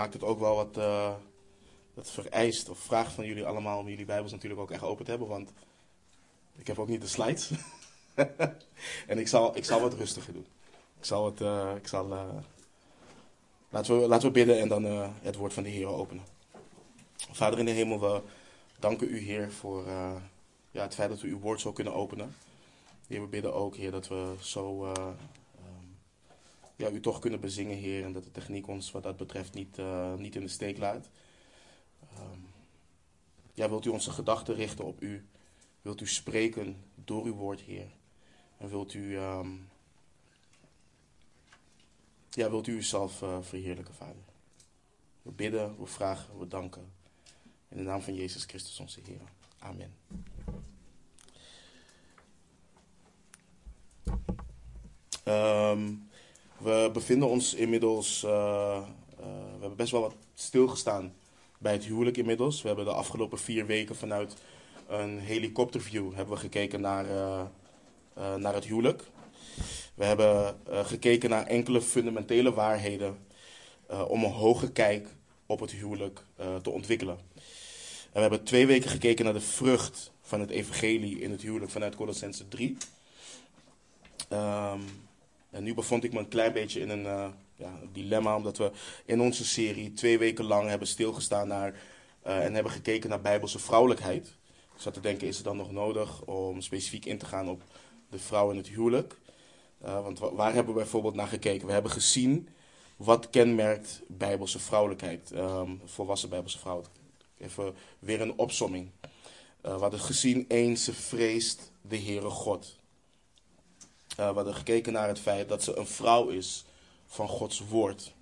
maakt het ook wel wat. Dat vereist of vraagt van jullie allemaal om jullie Bijbels natuurlijk ook echt open te hebben. Want ik heb ook niet de slides. en ik zal, ik zal wat rustiger doen. Ik zal het. Uh, ik zal, uh, laten, we, laten we bidden en dan het woord van de Heer openen. Vader in de hemel, we danken u, Heer, voor ja, het feit dat we uw woord zo kunnen openen. Heer, we bidden ook, Heer, dat we zo ja, u toch kunnen bezingen, Heer. En dat de techniek ons wat dat betreft niet, uh, niet in de steek laat. Um, ja, wilt u onze gedachten richten op u? Wilt u spreken door uw woord, Heer? En wilt u, um, ja, wilt u uzelf uh, verheerlijken, Vader? We bidden, we vragen, we danken. In de naam van Jezus Christus, onze Heer. Amen. Um, we bevinden ons inmiddels, uh, uh, we hebben best wel wat stilgestaan bij het huwelijk inmiddels. We hebben de afgelopen vier weken vanuit een helikopterview hebben we gekeken naar, uh, naar het huwelijk. We hebben gekeken naar enkele fundamentele waarheden om een hoge kijk op het huwelijk te ontwikkelen. En we hebben twee weken gekeken naar de vrucht van het evangelie in het huwelijk vanuit Colossense 3. Um, en nu bevond ik me een klein beetje in een uh, ja, dilemma, omdat we in onze serie twee weken lang hebben stilgestaan naar uh, en hebben gekeken naar bijbelse vrouwelijkheid. Ik zat te denken, is het dan nog nodig om specifiek in te gaan op de vrouw in het huwelijk? Uh, want waar hebben we bijvoorbeeld naar gekeken? We hebben gezien wat kenmerkt bijbelse vrouwelijkheid, um, volwassen bijbelse vrouwelijkheid. Even weer een opsomming. we hadden gezien, eens ze vreest de Heere God. Uh, we hadden gekeken naar het feit dat ze een vrouw is van Gods woord.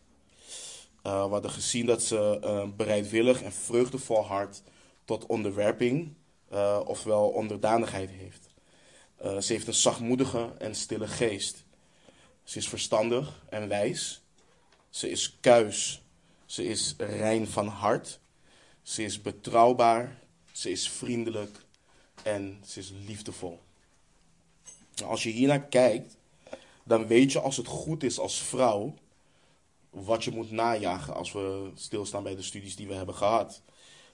Uh, we hadden gezien dat ze uh, bereidwillig en vreugdevol hart tot onderwerping, ofwel onderdanigheid heeft. ze heeft een zachtmoedige en stille geest. Ze is verstandig en wijs. Ze is kuis. Ze is rein van hart. Ze is betrouwbaar. Ze is vriendelijk. En ze is liefdevol. Als je hiernaar kijkt, dan weet je als het goed is als vrouw wat je moet najagen als we stilstaan bij de studies die we hebben gehad.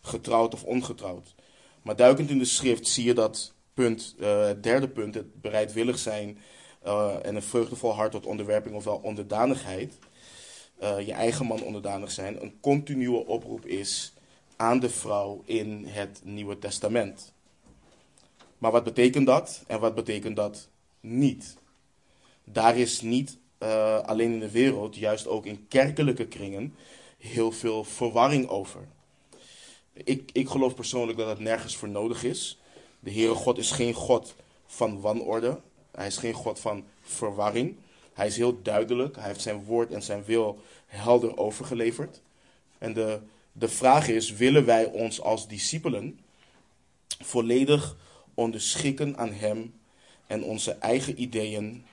Getrouwd of ongetrouwd. Maar duikend in de schrift zie je dat punt, uh, het derde punt, het bereidwillig zijn uh, en een vreugdevol hart tot onderwerping ofwel onderdanigheid, uh, je eigen man onderdanig zijn, een continue oproep is aan de vrouw in het Nieuwe Testament. Maar wat betekent dat en wat betekent dat niet. Daar is niet uh, alleen in de wereld, juist ook in kerkelijke kringen, heel veel verwarring over. Ik, ik geloof persoonlijk dat het nergens voor nodig is. De Heere God is geen God van wanorde. Hij is geen God van verwarring. Hij is heel duidelijk. Hij heeft zijn woord en zijn wil helder overgeleverd. En de, de vraag is: willen wij ons als discipelen volledig onderschikken aan Hem en onze eigen ideeën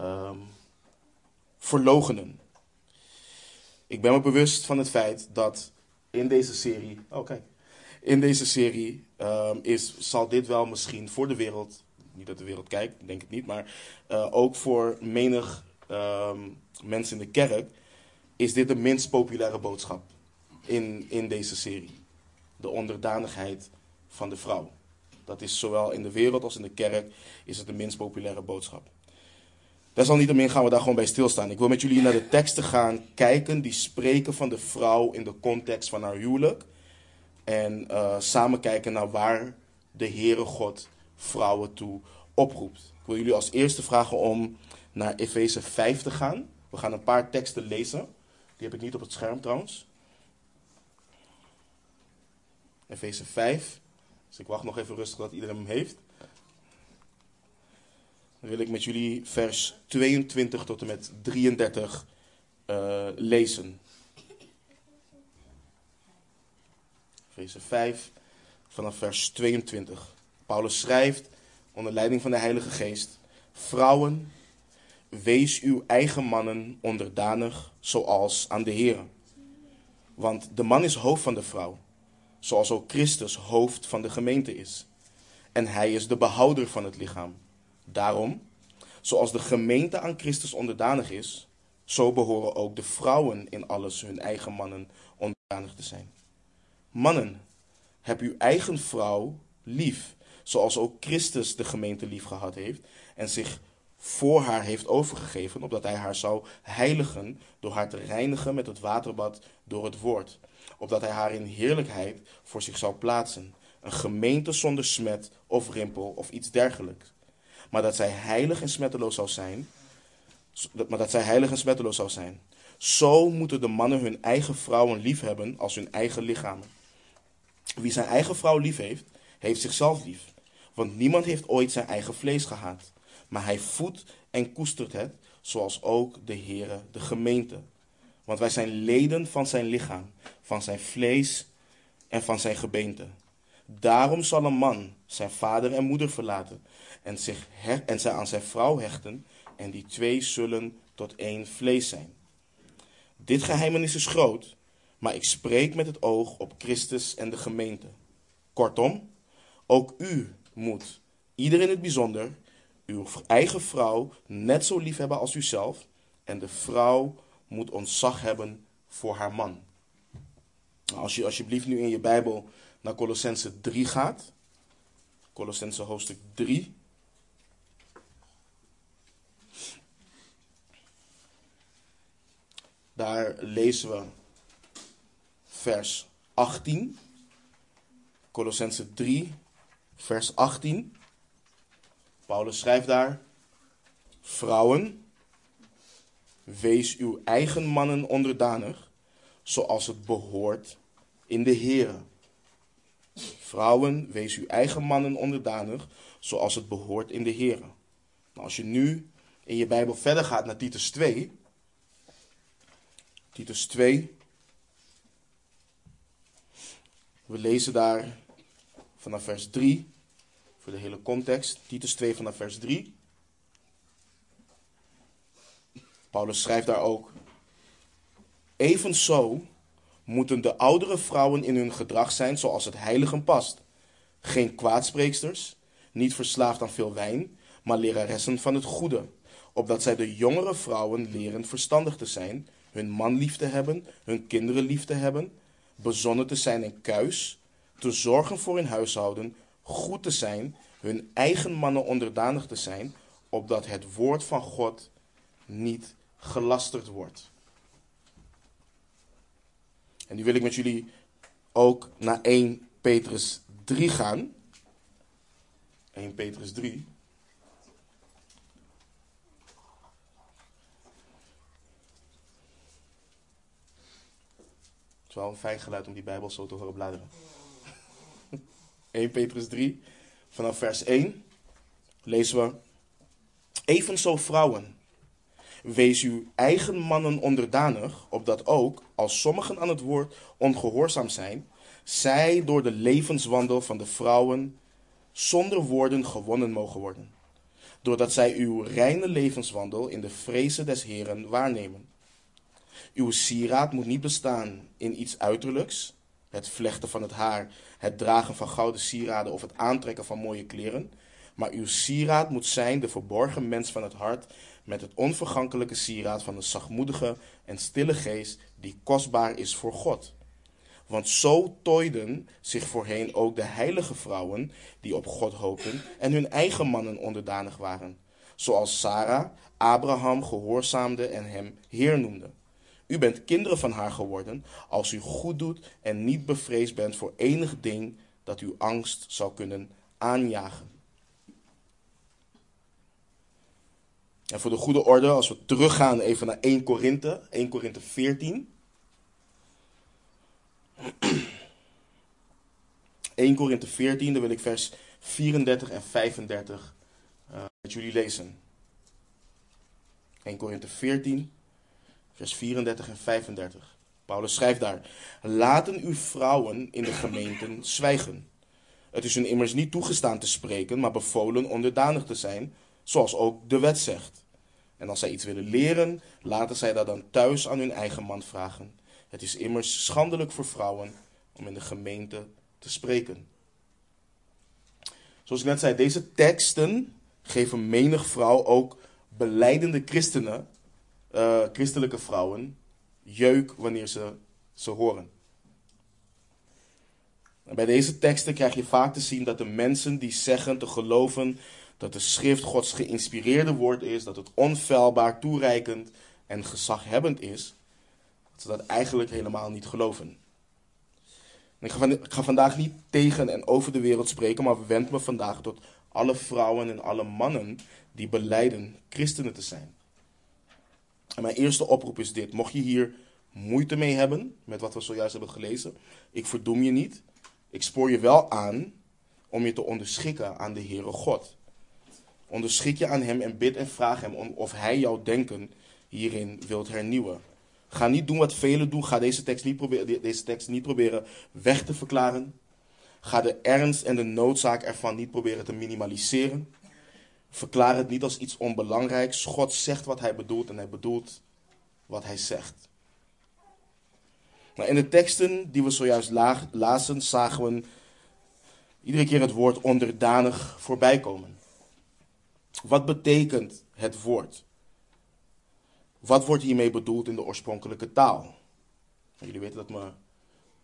um, verlogenen. Ik ben me bewust van het feit dat in deze serie, oh kijk, in deze serie um, is, zal dit wel misschien voor de wereld, niet dat de wereld kijkt, denk ik niet, maar uh, ook voor menig um, mensen in de kerk, is dit de minst populaire boodschap in, in deze serie. De onderdanigheid van de vrouw. Dat is zowel in de wereld als in de kerk is het de minst populaire boodschap. Desalniettemin gaan we daar gewoon bij stilstaan. Ik wil met jullie naar de teksten gaan kijken die spreken van de vrouw in de context van haar huwelijk. En uh, samen kijken naar waar de Heere God vrouwen toe oproept. Ik wil jullie als eerste vragen om naar Efeze 5 te gaan. We gaan een paar teksten lezen. Die heb ik niet op het scherm trouwens. Efeze 5. Dus ik wacht nog even rustig dat iedereen hem heeft. Dan wil ik met jullie vers 22 tot en met 33 uh, lezen. Vers 5 vanaf vers 22. Paulus schrijft onder leiding van de Heilige Geest: Vrouwen, wees uw eigen mannen onderdanig, zoals aan de Heer. Want de man is hoofd van de vrouw zoals ook Christus hoofd van de gemeente is. En hij is de behouder van het lichaam. Daarom, zoals de gemeente aan Christus onderdanig is, zo behoren ook de vrouwen in alles hun eigen mannen onderdanig te zijn. Mannen, heb uw eigen vrouw lief, zoals ook Christus de gemeente lief gehad heeft en zich voor haar heeft overgegeven, opdat hij haar zou heiligen door haar te reinigen met het waterbad door het woord, opdat hij haar in heerlijkheid voor zich zou plaatsen, een gemeente zonder smet of rimpel of iets dergelijks, maar dat zij heilig en smetteloos zou zijn, maar dat zij heilig en smetteloos zou zijn. Zo moeten de mannen hun eigen vrouwen liefhebben als hun eigen lichamen. Wie zijn eigen vrouw lief heeft, heeft zichzelf lief. Want niemand heeft ooit zijn eigen vlees gehaat. Maar hij voedt en koestert het, zoals ook de Heere de gemeente. Want wij zijn leden van zijn lichaam, van zijn vlees en van zijn gebeente. Daarom zal een man zijn vader en moeder verlaten en zich en zij aan zijn vrouw hechten, en die twee zullen tot één vlees zijn. Dit geheimenis is groot, maar ik spreek met het oog op Christus en de gemeente. Kortom, ook u moet, ieder in het bijzonder, uw eigen vrouw net zo lief hebben als uzelf. En de vrouw moet ontzag hebben voor haar man. Als je alsjeblieft nu in je Bijbel naar Colossense 3 gaat. Colossense hoofdstuk 3. Daar lezen we vers 18. Colossense 3, vers 18. Paulus schrijft daar: Vrouwen, wees uw eigen mannen onderdanig, zoals het behoort in de Here. Vrouwen, wees uw eigen mannen onderdanig, zoals het behoort in de Here. Nou, als je nu in je Bijbel verder gaat naar Titus 2, Titus 2. We lezen daar vanaf vers 3, voor de hele context, Titus 2 vanaf vers 3. Paulus schrijft daar ook, evenzo moeten de oudere vrouwen in hun gedrag zijn zoals het heiligen past. Geen kwaadspreeksters, niet verslaafd aan veel wijn, maar leraressen van het goede, opdat zij de jongere vrouwen leren verstandig te zijn, hun man lief te hebben, hun kinderen lief te hebben, bezonnen te zijn en kuis, te zorgen voor hun huishouden, goed te zijn, hun eigen mannen onderdanig te zijn, opdat het woord van God niet gelasterd wordt. En nu wil ik met jullie ook naar 1 Petrus 3 gaan. 1 Petrus 3. Het is wel een fijn geluid om die Bijbel zo te horen bladeren. 1 Petrus 3, vanaf vers 1 lezen we. Evenzo vrouwen, wees uw eigen mannen onderdanig, opdat ook, als sommigen aan het woord ongehoorzaam zijn, zij door de levenswandel van de vrouwen zonder woorden gewonnen mogen worden. Doordat zij uw reine levenswandel in de vrezen des Heren waarnemen. Uw sieraad moet niet bestaan in iets uiterlijks, het vlechten van het haar, het dragen van gouden sieraden of het aantrekken van mooie kleren. Maar uw sieraad moet zijn de verborgen mens van het hart, met het onvergankelijke sieraad van een zachtmoedige en stille geest, die kostbaar is voor God. Want zo tooiden zich voorheen ook de heilige vrouwen die op God hoopten en hun eigen mannen onderdanig waren. Zoals Sarah Abraham gehoorzaamde en hem Heer noemde. U bent kinderen van haar geworden als u goed doet en niet bevreesd bent voor enig ding dat uw angst zou kunnen aanjagen. En voor de goede orde, als we teruggaan even naar 1 Korinthe, 1 Korinthe 14. 1 Korinthe 14, dan wil ik vers 34 en 35 uh, met jullie lezen. 1 Korinthe 14, vers 34 en 35. Paulus schrijft daar: Laten uw vrouwen in de gemeenten zwijgen. Het is hun immers niet toegestaan te spreken, maar bevolen onderdanig te zijn, zoals ook de wet zegt. En als zij iets willen leren, laten zij dat dan thuis aan hun eigen man vragen. Het is immers schandelijk voor vrouwen om in de gemeente te spreken. Zoals ik net zei, deze teksten geven menig vrouw, ook beleidende christenen, eh, christelijke vrouwen jeuk wanneer ze ze horen. En bij deze teksten krijg je vaak te zien dat de mensen die zeggen te geloven dat de schrift Gods geïnspireerde woord is, dat het onfeilbaar, toereikend en gezaghebbend is, dat ze dat eigenlijk helemaal niet geloven. ik, ga ik ga vandaag niet tegen en over de wereld spreken, maar wend me vandaag tot alle vrouwen en alle mannen die beleiden christenen te zijn. En mijn eerste oproep is dit. Mocht je hier moeite mee hebben met wat we zojuist hebben gelezen, ik verdoem je niet. Ik spoor je wel aan om je te onderschikken aan de Heere God. Onderschik je aan Hem en bid en vraag Hem of Hij jouw denken hierin wilt hernieuwen. Ga niet doen wat velen doen. Ga deze tekst niet proberen, deze tekst niet proberen weg te verklaren. Ga de ernst en de noodzaak ervan niet proberen te minimaliseren. Verklaar het niet als iets onbelangrijks. God zegt wat hij bedoelt en hij bedoelt wat hij zegt. Nou, in de teksten die we zojuist lazen, zagen we iedere keer het woord onderdanig voorbij komen. Wat betekent het woord? Wat wordt hiermee bedoeld in de oorspronkelijke taal? Jullie weten dat mijn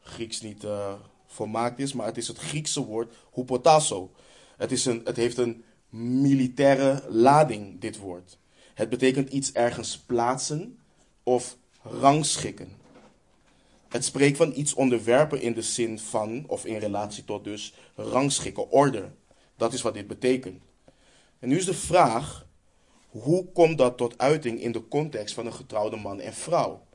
Grieks niet uh, volmaakt is, maar het is het Griekse woord hupotasso. Het, is een, het heeft een militaire lading, dit woord. Het betekent iets ergens plaatsen of rangschikken. Het spreekt van iets onderwerpen in de zin van, of in relatie tot dus, rangschikken, orde. Dat is wat dit betekent. En nu is de vraag, hoe komt dat tot uiting in de context van een getrouwde man en vrouw?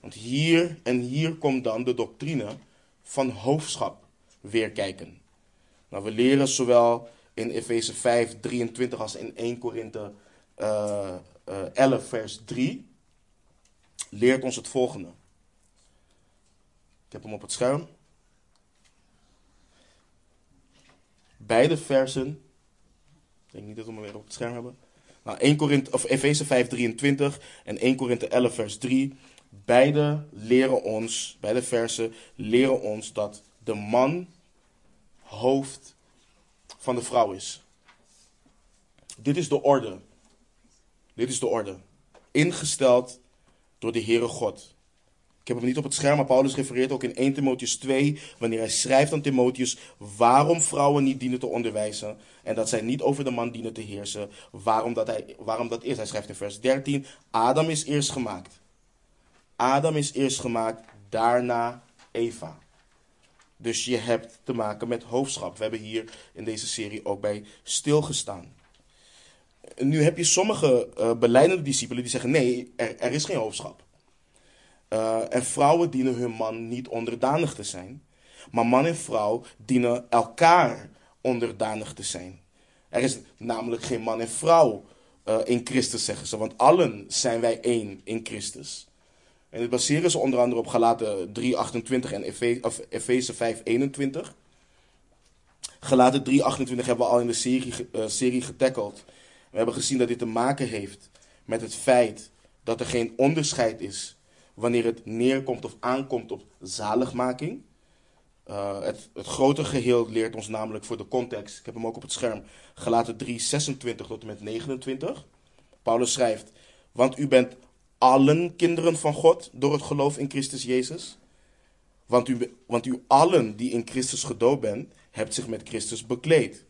Want hier en hier komt dan de doctrine van hoofdschap weer kijken. Nou, we leren zowel in Efeze 5, 23 als in 1 Korinthe uh, uh, 11, vers 3, leert ons het volgende. Ik heb hem op het scherm. Beide versen. Ik denk niet dat we hem weer op het scherm hebben. Nou, 1 Korinthe, of Efeze 5, 23 en 1 Korinthe 11, vers 3. Beide leren ons, beide versen leren ons dat de man hoofd van de vrouw is. Dit is de orde. Dit is de orde. Ingesteld door de Heere God. Ik heb hem niet op het scherm, maar Paulus refereert ook in 1 Timotheus 2, wanneer hij schrijft aan Timotheus waarom vrouwen niet dienen te onderwijzen en dat zij niet over de man dienen te heersen. Waarom dat, hij, waarom dat is. Hij schrijft in vers 13, Adam is eerst gemaakt. Adam is eerst gemaakt, daarna Eva. Dus je hebt te maken met hoofdschap. We hebben hier in deze serie ook bij stilgestaan. Nu heb je sommige uh, beleidende discipelen die zeggen: nee, er is geen hoofdschap. Uh, en vrouwen dienen hun man niet onderdanig te zijn. Maar man en vrouw dienen elkaar onderdanig te zijn. Er is namelijk geen man en vrouw uh, in Christus, zeggen ze. Want allen zijn wij één in Christus. En dit baseren ze onder andere op Galaten 3:28 en Efeze 5:21. Galaten 3:28 hebben we al in de serie, uh, serie getackeld. We hebben gezien dat dit te maken heeft met het feit dat er geen onderscheid is wanneer het neerkomt of aankomt op zaligmaking. Uh, het, het grote geheel leert ons namelijk voor de context, ik heb hem ook op het scherm, Galaten 3, 26 tot en met 29. Paulus schrijft, want u bent allen kinderen van God door het geloof in Christus Jezus. Want u, want u allen die in Christus gedoopt bent, hebt zich met Christus bekleed.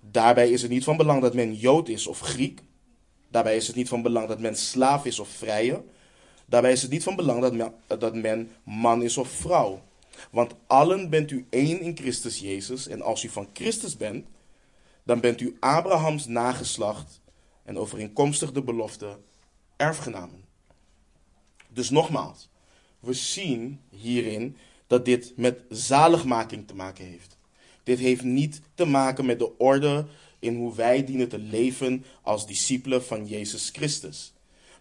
Daarbij is het niet van belang dat men Jood is of Griek. Daarbij is het niet van belang dat men slaaf is of vrije. Daarbij is het niet van belang dat men, man is of vrouw. Want allen bent u één in Christus Jezus. En als u van Christus bent, dan bent u Abrahams nageslacht en overeenkomstig de belofte erfgenamen. Dus nogmaals, we zien hierin dat dit met zaligmaking te maken heeft. Dit heeft niet te maken met de orde in hoe wij dienen te leven als discipelen van Jezus Christus.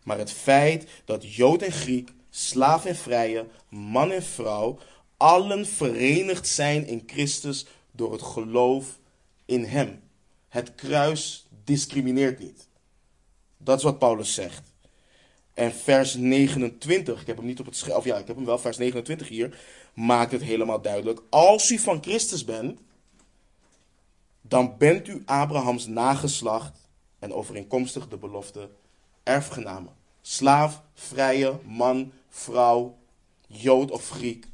Maar het feit dat Jood en Griek, slaaf en vrije, man en vrouw, allen verenigd zijn in Christus door het geloof in Hem. Het kruis discrimineert niet. Dat is wat Paulus zegt. En vers 29, ik heb hem niet op het scherm, of ja, ik heb hem wel, vers 29 hier, maakt het helemaal duidelijk. Als u van Christus bent, dan bent u Abrahams nageslacht en overeenkomstig de belofte erfgenamen. Slaaf, vrije, man, vrouw, Jood of Griek.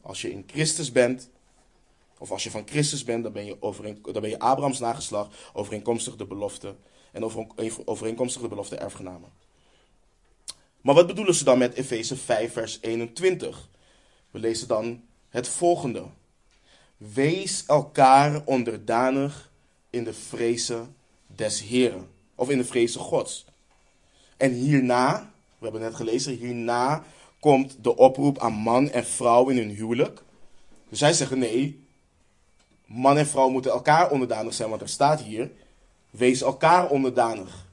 Als je in Christus bent, of als je van Christus bent, dan ben je, overeen, dan ben je Abrahams nageslag, overeenkomstig de belofte. En overeenkomstig de belofte erfgenamen. Maar wat bedoelen ze dan met Efeze 5, vers 21? We lezen dan het volgende. Wees elkaar onderdanig in de vrezen des Heren. Of in de vrezen Gods. En hierna, we hebben net gelezen, hierna komt de oproep aan man en vrouw in hun huwelijk. Dus zij zeggen nee, man en vrouw moeten elkaar onderdanig zijn, want er staat hier, wees elkaar onderdanig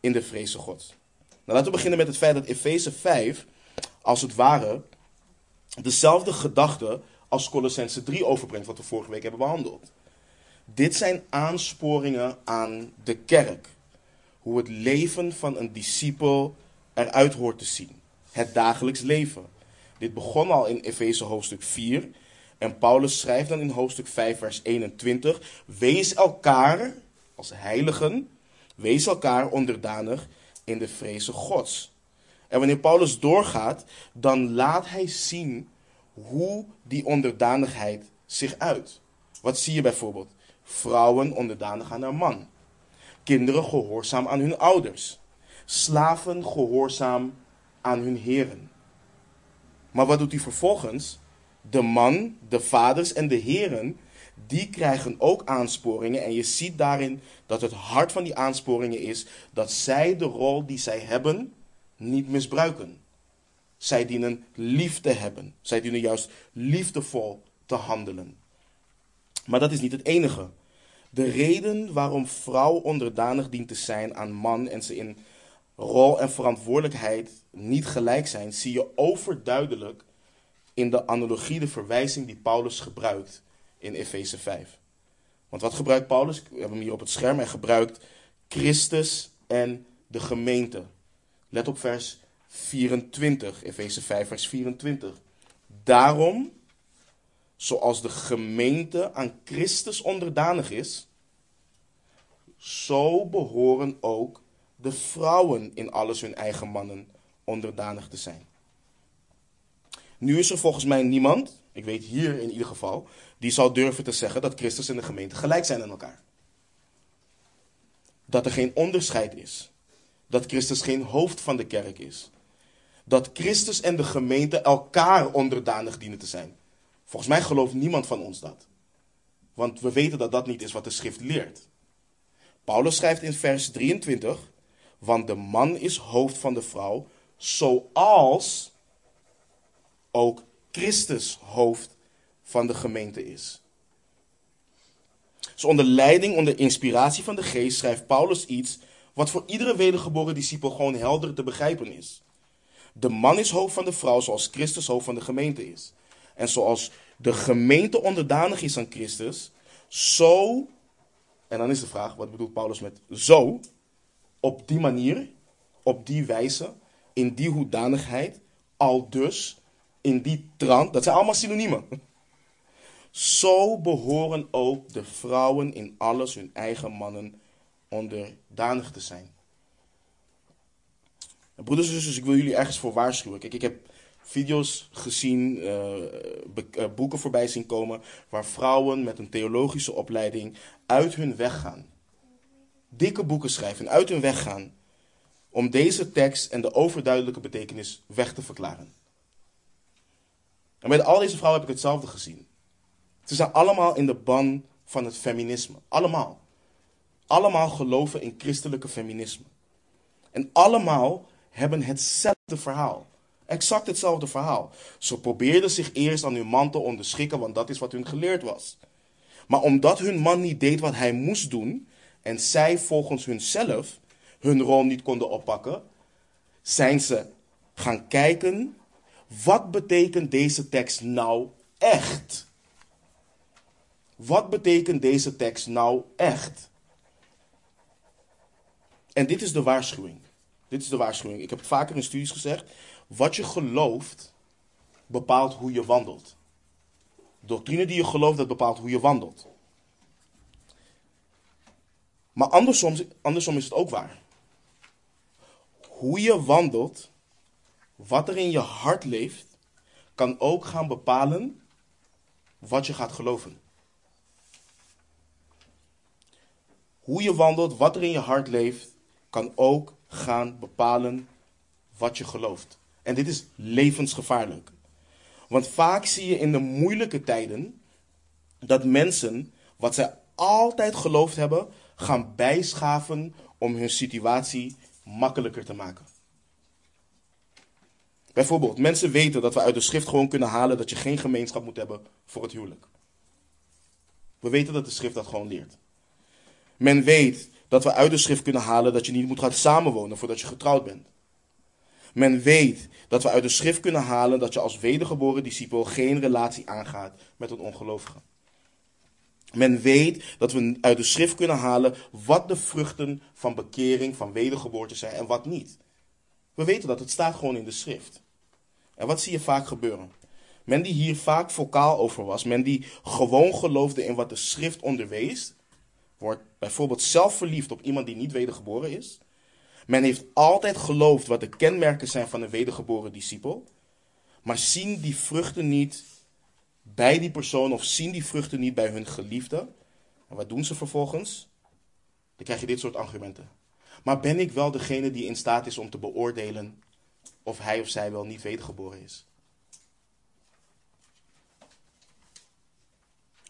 in de vrezen Gods. Nou, laten we beginnen met het feit dat Efeze 5, als het ware, dezelfde gedachte als Colossense 3 overbrengt, wat we vorige week hebben behandeld. Dit zijn aansporingen aan de kerk. Hoe het leven van een discipel eruit hoort te zien. Het dagelijks leven. Dit begon al in Efeze hoofdstuk 4. En Paulus schrijft dan in hoofdstuk 5, vers 21. Wees elkaar, als heiligen, wees elkaar onderdanig in de vrezen Gods. En wanneer Paulus doorgaat, dan laat hij zien hoe die onderdanigheid zich uit. Wat zie je bijvoorbeeld? Vrouwen onderdanig aan haar man. Kinderen gehoorzaam aan hun ouders. Slaven gehoorzaam aan hun heren. Maar wat doet hij vervolgens? De man, de vaders en de heren, die krijgen ook aansporingen. En je ziet daarin dat het hart van die aansporingen is dat zij de rol die zij hebben niet misbruiken. Zij dienen lief te hebben. Zij dienen juist liefdevol te handelen. Maar dat is niet het enige. De reden waarom vrouw onderdanig dient te zijn aan man en ze in rol en verantwoordelijkheid niet gelijk zijn, zie je overduidelijk in de analogie, de verwijzing die Paulus gebruikt in Efeze 5. Want wat gebruikt Paulus? We hebben hem hier op het scherm. Hij gebruikt Christus en de gemeente. Let op vers 24, Efeze 5, vers 24. Daarom, zoals de gemeente aan Christus onderdanig is, zo behoren ook de vrouwen in alles hun eigen mannen onderdanig te zijn. Nu is er volgens mij niemand, ik weet hier in ieder geval, die zal durven te zeggen dat Christus en de gemeente gelijk zijn aan elkaar. Dat er geen onderscheid is. Dat Christus geen hoofd van de kerk is dat Christus en de gemeente elkaar onderdanig dienen te zijn. Volgens mij gelooft niemand van ons dat. Want we weten dat dat niet is wat de schrift leert. Paulus schrijft in vers 23, want de man is hoofd van de vrouw, zoals ook Christus hoofd van de gemeente is. Dus onder leiding, onder inspiratie van de geest schrijft Paulus iets wat voor iedere wedergeboren discipel gewoon helder te begrijpen is. De man is hoofd van de vrouw zoals Christus hoofd van de gemeente is. En zoals de gemeente onderdanig is aan Christus, zo, en dan is de vraag, wat bedoelt Paulus met zo, op die manier, op die wijze, in die hoedanigheid, al dus, in die trant, dat zijn allemaal synoniemen. Zo behoren ook de vrouwen in alles hun eigen mannen onderdanig te zijn. Broeders en zusters, ik wil jullie ergens voor waarschuwen. Kijk, ik heb video's gezien, uh, boeken voorbij zien komen, waar vrouwen met een theologische opleiding uit hun weg gaan. Dikke boeken schrijven en uit hun weg gaan om deze tekst en de overduidelijke betekenis weg te verklaren. En met al deze vrouwen heb ik hetzelfde gezien. Ze zijn allemaal in de ban van het feminisme. Allemaal. Allemaal geloven in christelijke feminisme. En allemaal hebben hetzelfde verhaal. Exact hetzelfde verhaal. Ze probeerden zich eerst aan hun man te onderschikken, want dat is wat hun geleerd was. Maar omdat hun man niet deed wat hij moest doen, en zij volgens hunzelf hun rol niet konden oppakken, zijn ze gaan kijken, wat betekent deze tekst nou echt? Wat betekent deze tekst nou echt? En dit is de waarschuwing. Dit is de waarschuwing. Ik heb het vaker in studies gezegd. Wat je gelooft, bepaalt hoe je wandelt. Doctrine die je gelooft, dat bepaalt hoe je wandelt. Maar andersom, andersom is het ook waar. hoe je wandelt, wat er in je hart leeft, kan ook gaan bepalen wat je gaat geloven. Hoe je wandelt, wat er in je hart leeft, kan ook gaan bepalen wat je gelooft. En dit is levensgevaarlijk. Want vaak zie je in de moeilijke tijden dat mensen wat zij altijd geloofd hebben, gaan bijschaven om hun situatie makkelijker te maken. Bijvoorbeeld, mensen weten dat we uit de schrift gewoon kunnen halen dat je geen gemeenschap moet hebben voor het huwelijk. We weten dat de schrift dat gewoon leert. Men weet dat we uit de schrift kunnen halen dat je niet moet gaan samenwonen voordat je getrouwd bent. Men weet dat we uit de schrift kunnen halen dat je als wedergeboren discipel geen relatie aangaat met een ongelovige. Men weet dat we uit de schrift kunnen halen wat de vruchten van bekering, van wedergeboorte zijn en wat niet. We weten dat, het staat gewoon in de schrift. En wat zie je vaak gebeuren? Men die hier vaak vocaal over was, men die gewoon geloofde in wat de schrift onderwees, wordt bijvoorbeeld zelf verliefd op iemand die niet wedergeboren is. Men heeft altijd geloofd wat de kenmerken zijn van een wedergeboren discipel, maar zien die vruchten niet bij die persoon of zien die vruchten niet bij hun geliefde. En wat doen ze vervolgens? Dan krijg je dit soort argumenten. Maar ben ik wel degene die in staat is om te beoordelen of hij of zij wel niet wedergeboren is?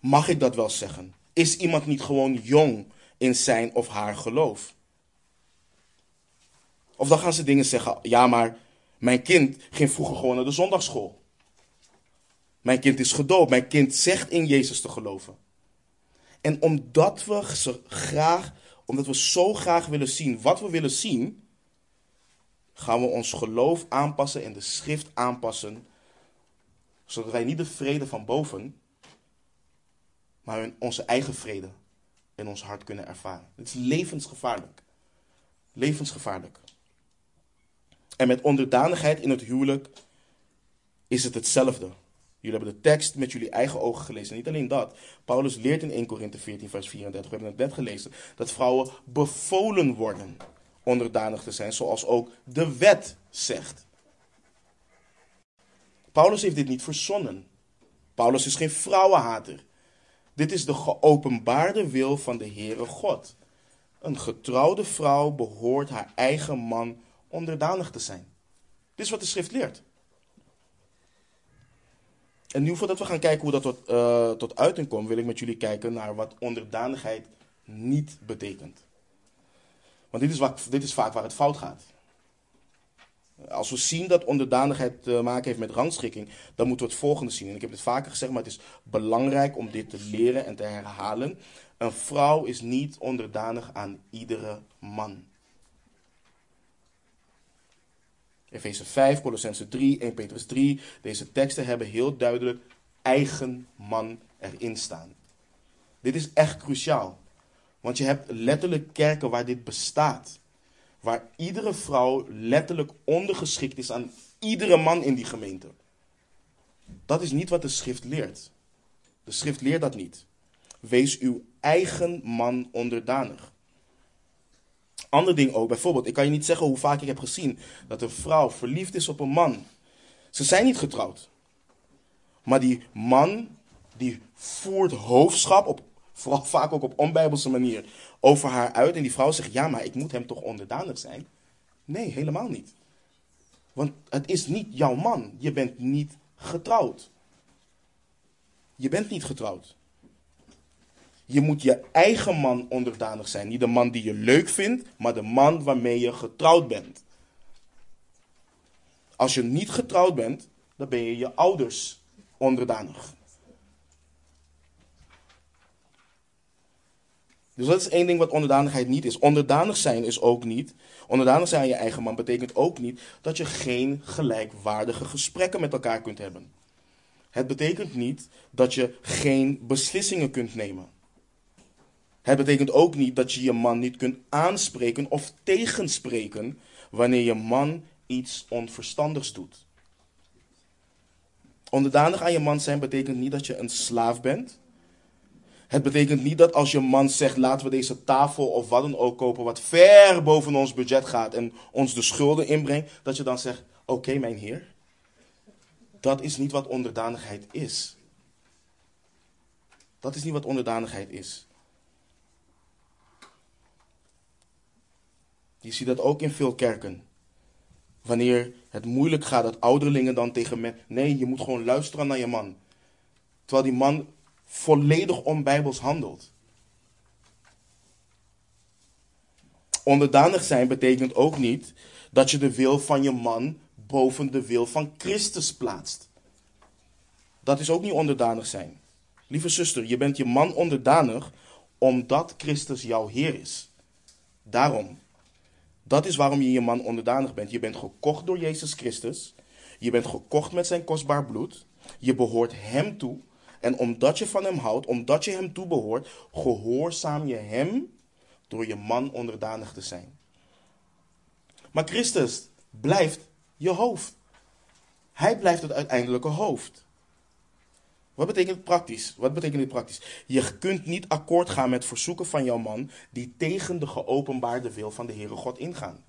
Mag ik dat wel zeggen? Is iemand niet gewoon jong in zijn of haar geloof? Of dan gaan ze dingen zeggen, ja maar mijn kind ging vroeger gewoon naar de zondagschool. Mijn kind is gedoopt. Mijn kind zegt in Jezus te geloven. En omdat we graag, omdat we zo graag willen zien wat we willen zien, gaan we ons geloof aanpassen en de schrift aanpassen, zodat wij niet de vrede van boven, maar onze eigen vrede in ons hart kunnen ervaren. Het is levensgevaarlijk. Levensgevaarlijk. En met onderdanigheid in het huwelijk is het hetzelfde. Jullie hebben de tekst met jullie eigen ogen gelezen. En niet alleen dat. Paulus leert in 1 Korinthe 14, vers 34, we hebben het net gelezen, dat vrouwen bevolen worden onderdanig te zijn, zoals ook de wet zegt. Paulus heeft dit niet verzonnen. Paulus is geen vrouwenhater. Dit is de geopenbaarde wil van de Heere God. Een getrouwde vrouw behoort haar eigen man onderdanig te zijn. Dit is wat de schrift leert. En nu voordat we gaan kijken hoe dat tot, uh, tot uiting komt, wil ik met jullie kijken naar wat onderdanigheid niet betekent. Want dit is, wat, dit is vaak waar het fout gaat. Als we zien dat onderdanigheid te maken heeft met rangschikking, dan moeten we het volgende zien. En ik heb het vaker gezegd, maar het is belangrijk om dit te leren en te herhalen. Een vrouw is niet onderdanig aan iedere man. Efeze 5, Colossense 3, 1 Petrus 3. Deze teksten hebben heel duidelijk eigen man erin staan. Dit is echt cruciaal. Want je hebt letterlijk kerken waar dit bestaat. Waar iedere vrouw letterlijk ondergeschikt is aan iedere man in die gemeente. Dat is niet wat de schrift leert. De schrift leert dat niet. Wees uw eigen man onderdanig. Ander ding ook, bijvoorbeeld, ik kan je niet zeggen hoe vaak ik heb gezien dat een vrouw verliefd is op een man. Ze zijn niet getrouwd. Maar die man, die voert hoofdschap, op, vooral vaak ook op onbijbelse manier, over haar uit. En die vrouw zegt, ja, maar ik moet hem toch onderdanig zijn? Nee, helemaal niet. Want het is niet jouw man. Je bent niet getrouwd. Je bent niet getrouwd. Je moet je eigen man onderdanig zijn. Niet de man die je leuk vindt, maar de man waarmee je getrouwd bent. Als je niet getrouwd bent, dan ben je je ouders onderdanig. Dus dat is één ding wat onderdanigheid niet is. Onderdanig zijn is ook niet. Onderdanig zijn aan je eigen man betekent ook niet dat je geen gelijkwaardige gesprekken met elkaar kunt hebben. Het betekent niet dat je geen beslissingen kunt nemen. Het betekent ook niet dat je je man niet kunt aanspreken of tegenspreken wanneer je man iets onverstandigs doet. Onderdanig aan je man zijn betekent niet dat je een slaaf bent. Het betekent niet dat als je man zegt: laten we deze tafel of wat dan ook kopen, wat ver boven ons budget gaat en ons de schulden inbrengt, dat je dan zegt: oké, mijn heer. Dat is niet wat onderdanigheid is. Dat is niet wat onderdanigheid is. Je ziet dat ook in veel kerken. Wanneer het moeilijk gaat, dat ouderlingen dan tegen men. Nee, je moet gewoon luisteren naar je man. Terwijl die man volledig onbijbels handelt. Onderdanig zijn betekent ook niet dat je de wil van je man boven de wil van Christus plaatst. Dat is ook niet onderdanig zijn. Lieve zuster, je bent je man onderdanig omdat Christus jouw Heer is. Daarom. Dat is waarom je je man onderdanig bent. Je bent gekocht door Jezus Christus. Je bent gekocht met zijn kostbaar bloed. Je behoort Hem toe. En omdat je van Hem houdt, omdat je Hem toebehoort, gehoorzaam je Hem door je man onderdanig te zijn. Maar Christus blijft je hoofd. Hij blijft het uiteindelijke hoofd. Wat betekent praktisch? Wat betekent dit praktisch? Je kunt niet akkoord gaan met verzoeken van jouw man die tegen de geopenbaarde wil van de Heere God ingaan.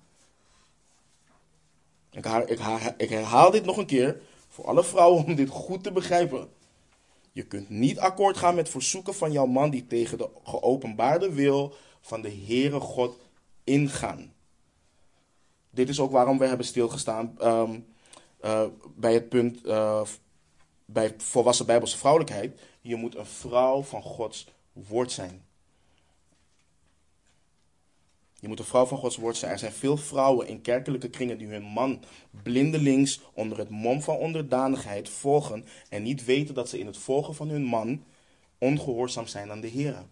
Ik, ik, ik herhaal dit nog een keer voor alle vrouwen om dit goed te begrijpen. Je kunt niet akkoord gaan met verzoeken van jouw man die tegen de geopenbaarde wil van de Heere God ingaan. Dit is ook waarom we hebben stilgestaan um, uh, bij het punt uh, bij volwassen bijbelse vrouwelijkheid. Je moet een vrouw van Gods woord zijn. Je moet een vrouw van Gods woord zijn. Er zijn veel vrouwen in kerkelijke kringen die hun man blindelings onder het mom van onderdanigheid volgen en niet weten dat ze in het volgen van hun man ongehoorzaam zijn aan de Heer.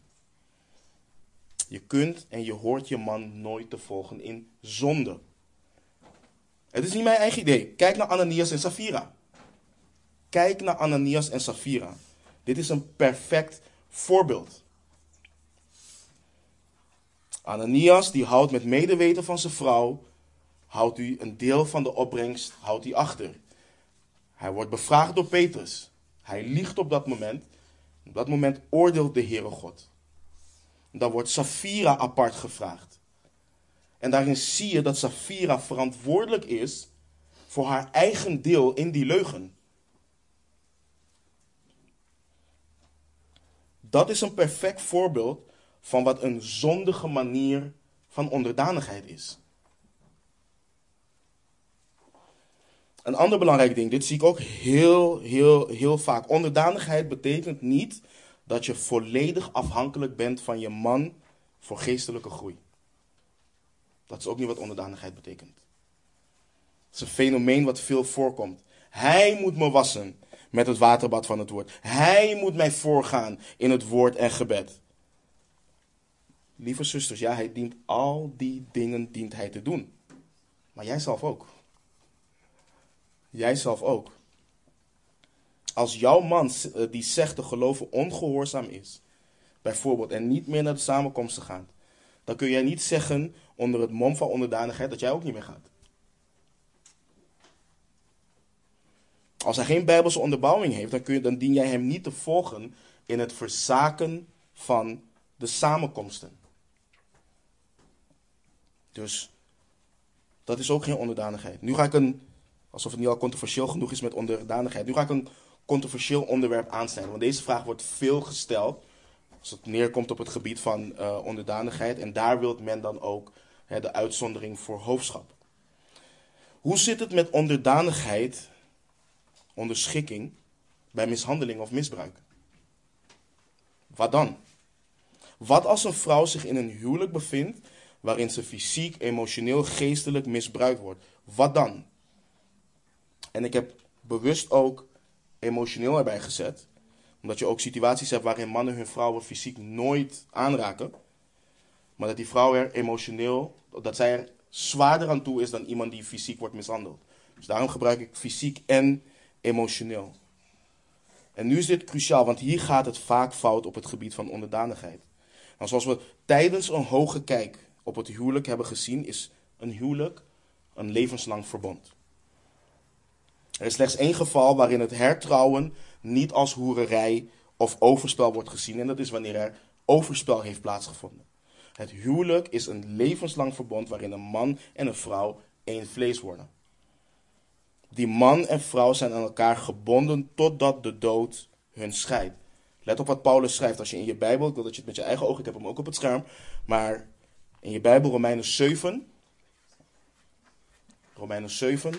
Je kunt en je hoort je man nooit te volgen in zonde. Het is niet mijn eigen idee. Kijk naar Ananias en Safira. Kijk naar Ananias en Safira. Dit is een perfect voorbeeld. Ananias die houdt met medeweten van zijn vrouw, houdt u een deel van de opbrengst, houdt hij achter. Hij wordt bevraagd door Petrus. Hij liegt op dat moment. Op dat moment oordeelt de Heere God. Dan wordt Safira apart gevraagd. En daarin zie je dat Safira verantwoordelijk is voor haar eigen deel in die leugen. Dat is een perfect voorbeeld van wat een zondige manier van onderdanigheid is. Een ander belangrijk ding, dit zie ik ook heel, heel, heel vaak. Onderdanigheid betekent niet dat je volledig afhankelijk bent van je man voor geestelijke groei. Dat is ook niet wat onderdanigheid betekent. Het is een fenomeen wat veel voorkomt. Hij moet me wassen met het waterbad van het woord. Hij moet mij voorgaan in het woord en gebed. Lieve zusters, ja, hij dient al die dingen dient hij te doen. Maar jij zelf ook. Jij zelf ook. Als jouw man eh, die zegt te geloven ongehoorzaam is, bijvoorbeeld, en niet meer naar de samenkomsten gaat, dan kun jij niet zeggen onder het mom van onderdanigheid dat jij ook niet meer gaat. Als hij geen bijbelse onderbouwing heeft, dan, kun je, dan dien jij hem niet te volgen in het verzaken van de samenkomsten. Dus dat is ook geen onderdanigheid. Nu ga ik een, alsof het niet al controversieel genoeg is met onderdanigheid, nu ga ik een controversieel onderwerp aansnijden. Want deze vraag wordt veel gesteld als het neerkomt op het gebied van uh, onderdanigheid. En daar wil men dan ook hè, de uitzondering voor hoofdschap. Hoe zit het met onderdanigheid, onderschikking, bij mishandeling of misbruik? Wat dan? Wat als een vrouw zich in een huwelijk bevindt waarin ze fysiek, emotioneel, geestelijk misbruikt wordt? Wat dan? En ik heb bewust ook emotioneel erbij gezet, omdat je ook situaties hebt waarin mannen hun vrouwen fysiek nooit aanraken. Maar dat die vrouw er emotioneel, dat zij er zwaarder aan toe is dan iemand die fysiek wordt mishandeld. Dus daarom gebruik ik fysiek en emotioneel. En nu is dit cruciaal, want hier gaat het vaak fout op het gebied van onderdanigheid. En zoals we tijdens een hoge kijk op het huwelijk hebben gezien, is een huwelijk een levenslang verbond. Er is slechts één geval waarin het hertrouwen niet als hoererij of overspel wordt gezien. En dat is wanneer er overspel heeft plaatsgevonden. Het huwelijk is een levenslang verbond waarin een man en een vrouw één vlees worden. Die man en vrouw zijn aan elkaar gebonden totdat de dood hun scheidt. Let op wat Paulus schrijft als je in je Bijbel, ik wil dat je het met je eigen ogen, ik heb hem ook op het scherm, maar in je Bijbel Romeinen 7, Romeinen 7,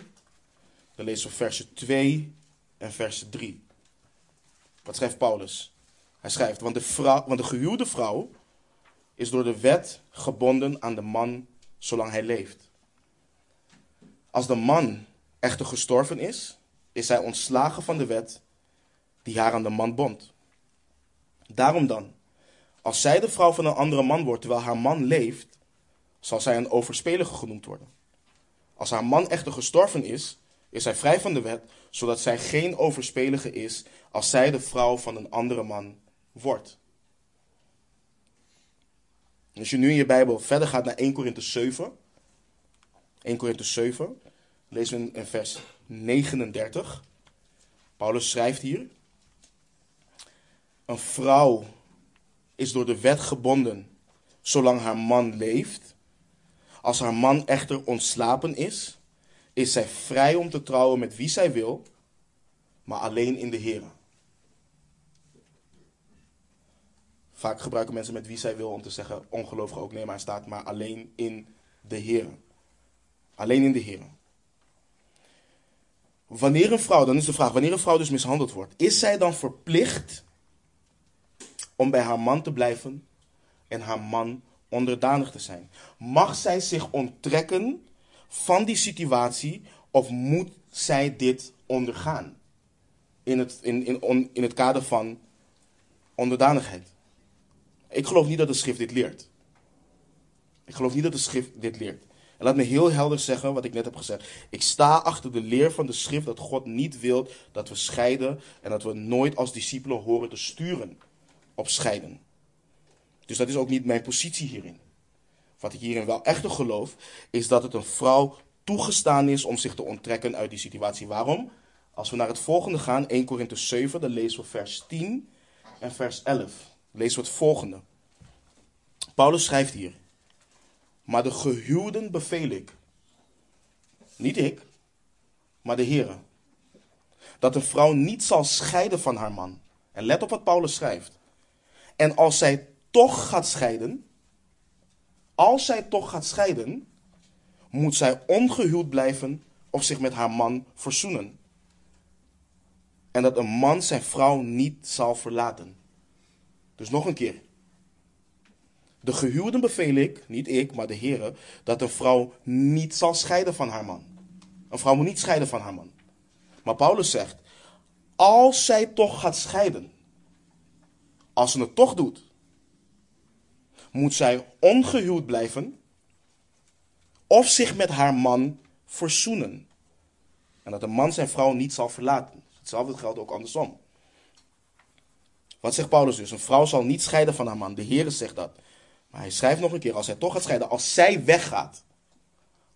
dan lezen we versen 2 en versen 3. Wat schrijft Paulus? Hij schrijft, want de, vrouw, want de gehuwde vrouw is door de wet gebonden aan de man zolang hij leeft. Als de man echter gestorven is, is hij ontslagen van de wet die haar aan de man bond. Daarom dan, als zij de vrouw van een andere man wordt terwijl haar man leeft, zal zij een overspelige genoemd worden. Als haar man echter gestorven is, is zij vrij van de wet, zodat zij geen overspelige is als zij de vrouw van een andere man wordt. Als je nu in je Bijbel verder gaat naar 1 Korinthe 7, 1 Korinthe 7, lezen we in vers 39. Paulus schrijft hier: Een vrouw is door de wet gebonden zolang haar man leeft. Als haar man echter ontslapen is, is zij vrij om te trouwen met wie zij wil, maar alleen in de Heer. Vaak gebruiken mensen met wie zij wil om te zeggen, ongelovigen ook, nee, maar staat maar alleen in de Heer. Alleen in de Heer. Wanneer een vrouw, dan is de vraag, wanneer een vrouw dus mishandeld wordt, is zij dan verplicht om bij haar man te blijven en haar man onderdanig te zijn? Mag zij zich onttrekken van die situatie of moet zij dit ondergaan? In het, in, in, in het kader van onderdanigheid. Ik geloof niet dat de schrift dit leert. Ik geloof niet dat de schrift dit leert. En laat me heel helder zeggen wat ik net heb gezegd. Ik sta achter de leer van de schrift dat God niet wil dat we scheiden en dat we nooit als discipelen horen te sturen op scheiden. Dus dat is ook niet mijn positie hierin. Wat ik hierin wel echt geloof, is dat het een vrouw toegestaan is om zich te onttrekken uit die situatie. Waarom? Als we naar het volgende gaan, 1 Korinthe 7, dan lezen we vers 10 en vers 11. Lezen we het volgende. Paulus schrijft hier. Maar de gehuwden beveel ik. Niet ik, maar de Heer. Dat een vrouw niet zal scheiden van haar man. En let op wat Paulus schrijft. En als zij toch gaat scheiden, als zij toch gaat scheiden, moet zij ongehuwd blijven of zich met haar man verzoenen. En dat een man zijn vrouw niet zal verlaten. Dus nog een keer. De gehuwden beveel ik, niet ik, maar de heren, dat een vrouw niet zal scheiden van haar man. Een vrouw moet niet scheiden van haar man. Maar Paulus zegt, als zij toch gaat scheiden, als ze het toch doet, moet zij ongehuwd blijven of zich met haar man verzoenen. En dat een man zijn vrouw niet zal verlaten. Hetzelfde geldt ook andersom. Wat zegt Paulus dus? Een vrouw zal niet scheiden van haar man. De Heer zegt dat. Maar hij schrijft nog een keer, als hij toch gaat scheiden, als zij weggaat,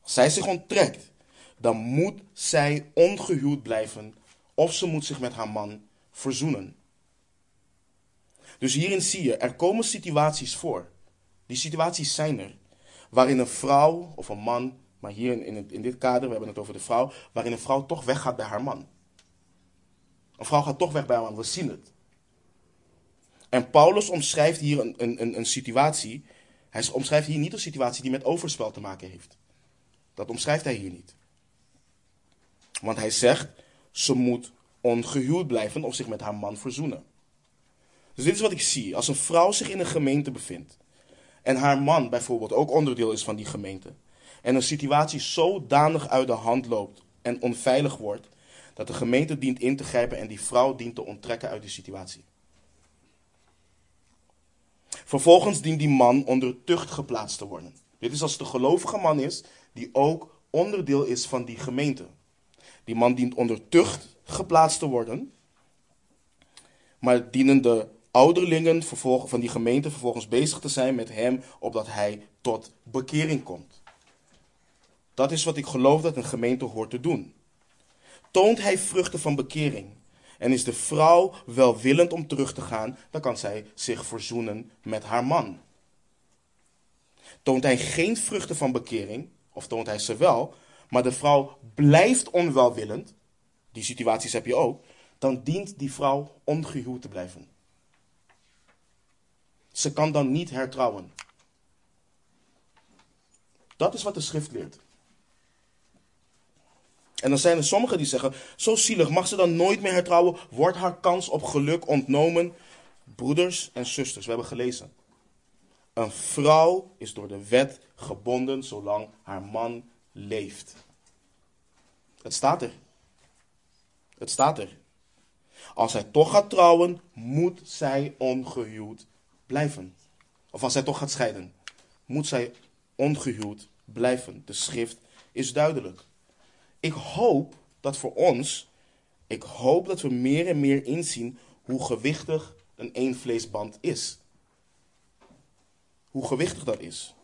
als zij zich onttrekt, dan moet zij ongehuwd blijven of ze moet zich met haar man verzoenen. Dus hierin zie je, er komen situaties voor. Die situaties zijn er. Waarin een vrouw of een man, maar hier in, in dit kader, we hebben het over de vrouw, waarin een vrouw toch weggaat bij haar man. Een vrouw gaat toch weg bij haar man, we zien het. En Paulus omschrijft hier een, een, een, situatie. Hij omschrijft hier niet een situatie die met overspel te maken heeft. Dat omschrijft hij hier niet. Want hij zegt, ze moet ongehuwd blijven of zich met haar man verzoenen. Dus dit is wat ik zie. Als een vrouw zich in een gemeente bevindt en haar man bijvoorbeeld ook onderdeel is van die gemeente en een situatie zodanig uit de hand loopt en onveilig wordt, dat de gemeente dient in te grijpen en die vrouw dient te onttrekken uit die situatie. Vervolgens dient die man onder tucht geplaatst te worden. Dit is als een gelovige man is die ook onderdeel is van die gemeente. Die man dient onder tucht geplaatst te worden. Maar dienen de ouderlingen van die gemeente vervolgens bezig te zijn met hem, opdat hij tot bekering komt. Dat is wat ik geloof dat een gemeente hoort te doen. Toont hij vruchten van bekering En is de vrouw welwillend om terug te gaan, dan kan zij zich verzoenen met haar man. Toont hij geen vruchten van bekering, of toont hij ze wel, maar de vrouw blijft onwelwillend, die situaties heb je ook, dan dient die vrouw ongehuwd te blijven. Ze kan dan niet hertrouwen. Dat is wat de schrift leert. En dan zijn er sommigen die zeggen: Zo zielig, mag ze dan nooit meer hertrouwen? Wordt haar kans op geluk ontnomen? Broeders en zusters, we hebben gelezen. Een vrouw is door de wet gebonden zolang haar man leeft. Het staat er. Het staat er. Als zij toch gaat trouwen, moet zij ongehuwd blijven. Of als zij toch gaat scheiden, moet zij ongehuwd blijven. De schrift is duidelijk. Ik hoop dat voor ons, ik hoop dat we meer en meer inzien hoe gewichtig een eenvleesband is. Hoe gewichtig dat is.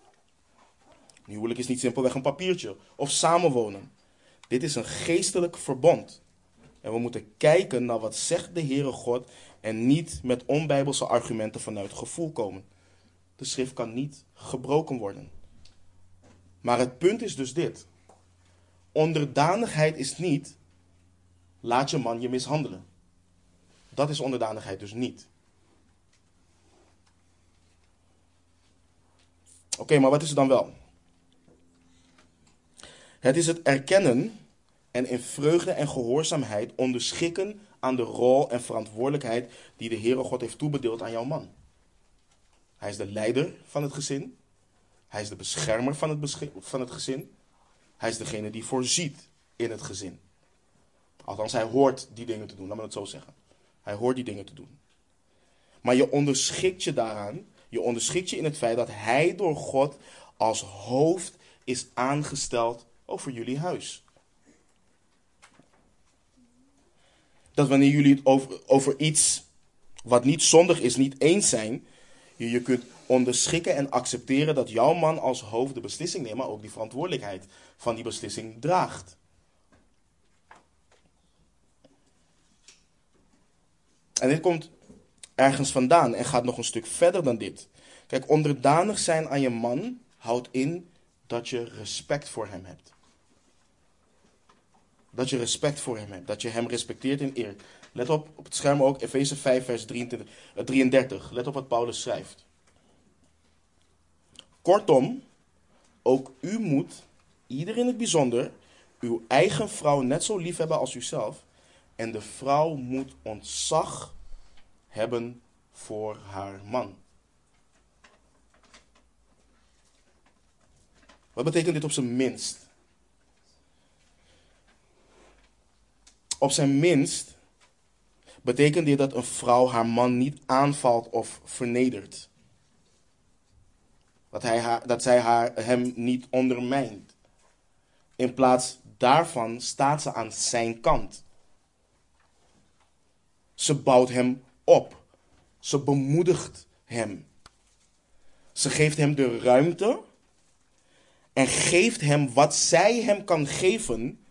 Een huwelijk is niet simpelweg een papiertje of samenwonen. Dit is een geestelijk verbond. En we moeten kijken naar wat zegt de Heere God en niet met onbijbelse argumenten vanuit gevoel komen. De schrift kan niet gebroken worden. Maar het punt is dus dit. Onderdanigheid is niet, laat je man je mishandelen. Dat is onderdanigheid dus niet. Oké, maar wat is het dan wel? Het is het erkennen en in vreugde en gehoorzaamheid onderschikken aan de rol en verantwoordelijkheid die de Heere God heeft toebedeeld aan jouw man. Hij is de leider van het gezin. Hij is de beschermer van het, van het gezin. Hij is degene die voorziet in het gezin. Althans, hij hoort die dingen te doen, laat me het zo zeggen. Hij hoort die dingen te doen. Maar je onderschikt je daaraan, je onderschikt je in het feit dat hij door God als hoofd is aangesteld over jullie huis. Dat wanneer jullie het over, over iets wat niet zondig is, niet eens zijn, je je kunt onderschikken en accepteren dat jouw man als hoofd de beslissing neemt, maar ook die verantwoordelijkheid van die beslissing draagt. En dit komt ergens vandaan en gaat nog een stuk verder dan dit. Kijk, onderdanig zijn aan je man houdt in dat je respect voor hem hebt. Dat je respect voor hem hebt. Dat je hem respecteert en eert. Let op, op het scherm ook, Efeze 5, vers 23, 33. Let op wat Paulus schrijft. Kortom, ook u moet, ieder in het bijzonder, uw eigen vrouw net zo lief hebben als uzelf. En de vrouw moet ontzag hebben voor haar man. Wat betekent dit op zijn minst? Op zijn minst betekent dit dat een vrouw haar man niet aanvalt of vernedert. Dat, hij haar, dat zij haar, hem niet ondermijnt. In plaats daarvan staat ze aan zijn kant. Ze bouwt hem op. Ze bemoedigt hem. Ze geeft hem de ruimte en geeft hem wat zij hem kan geven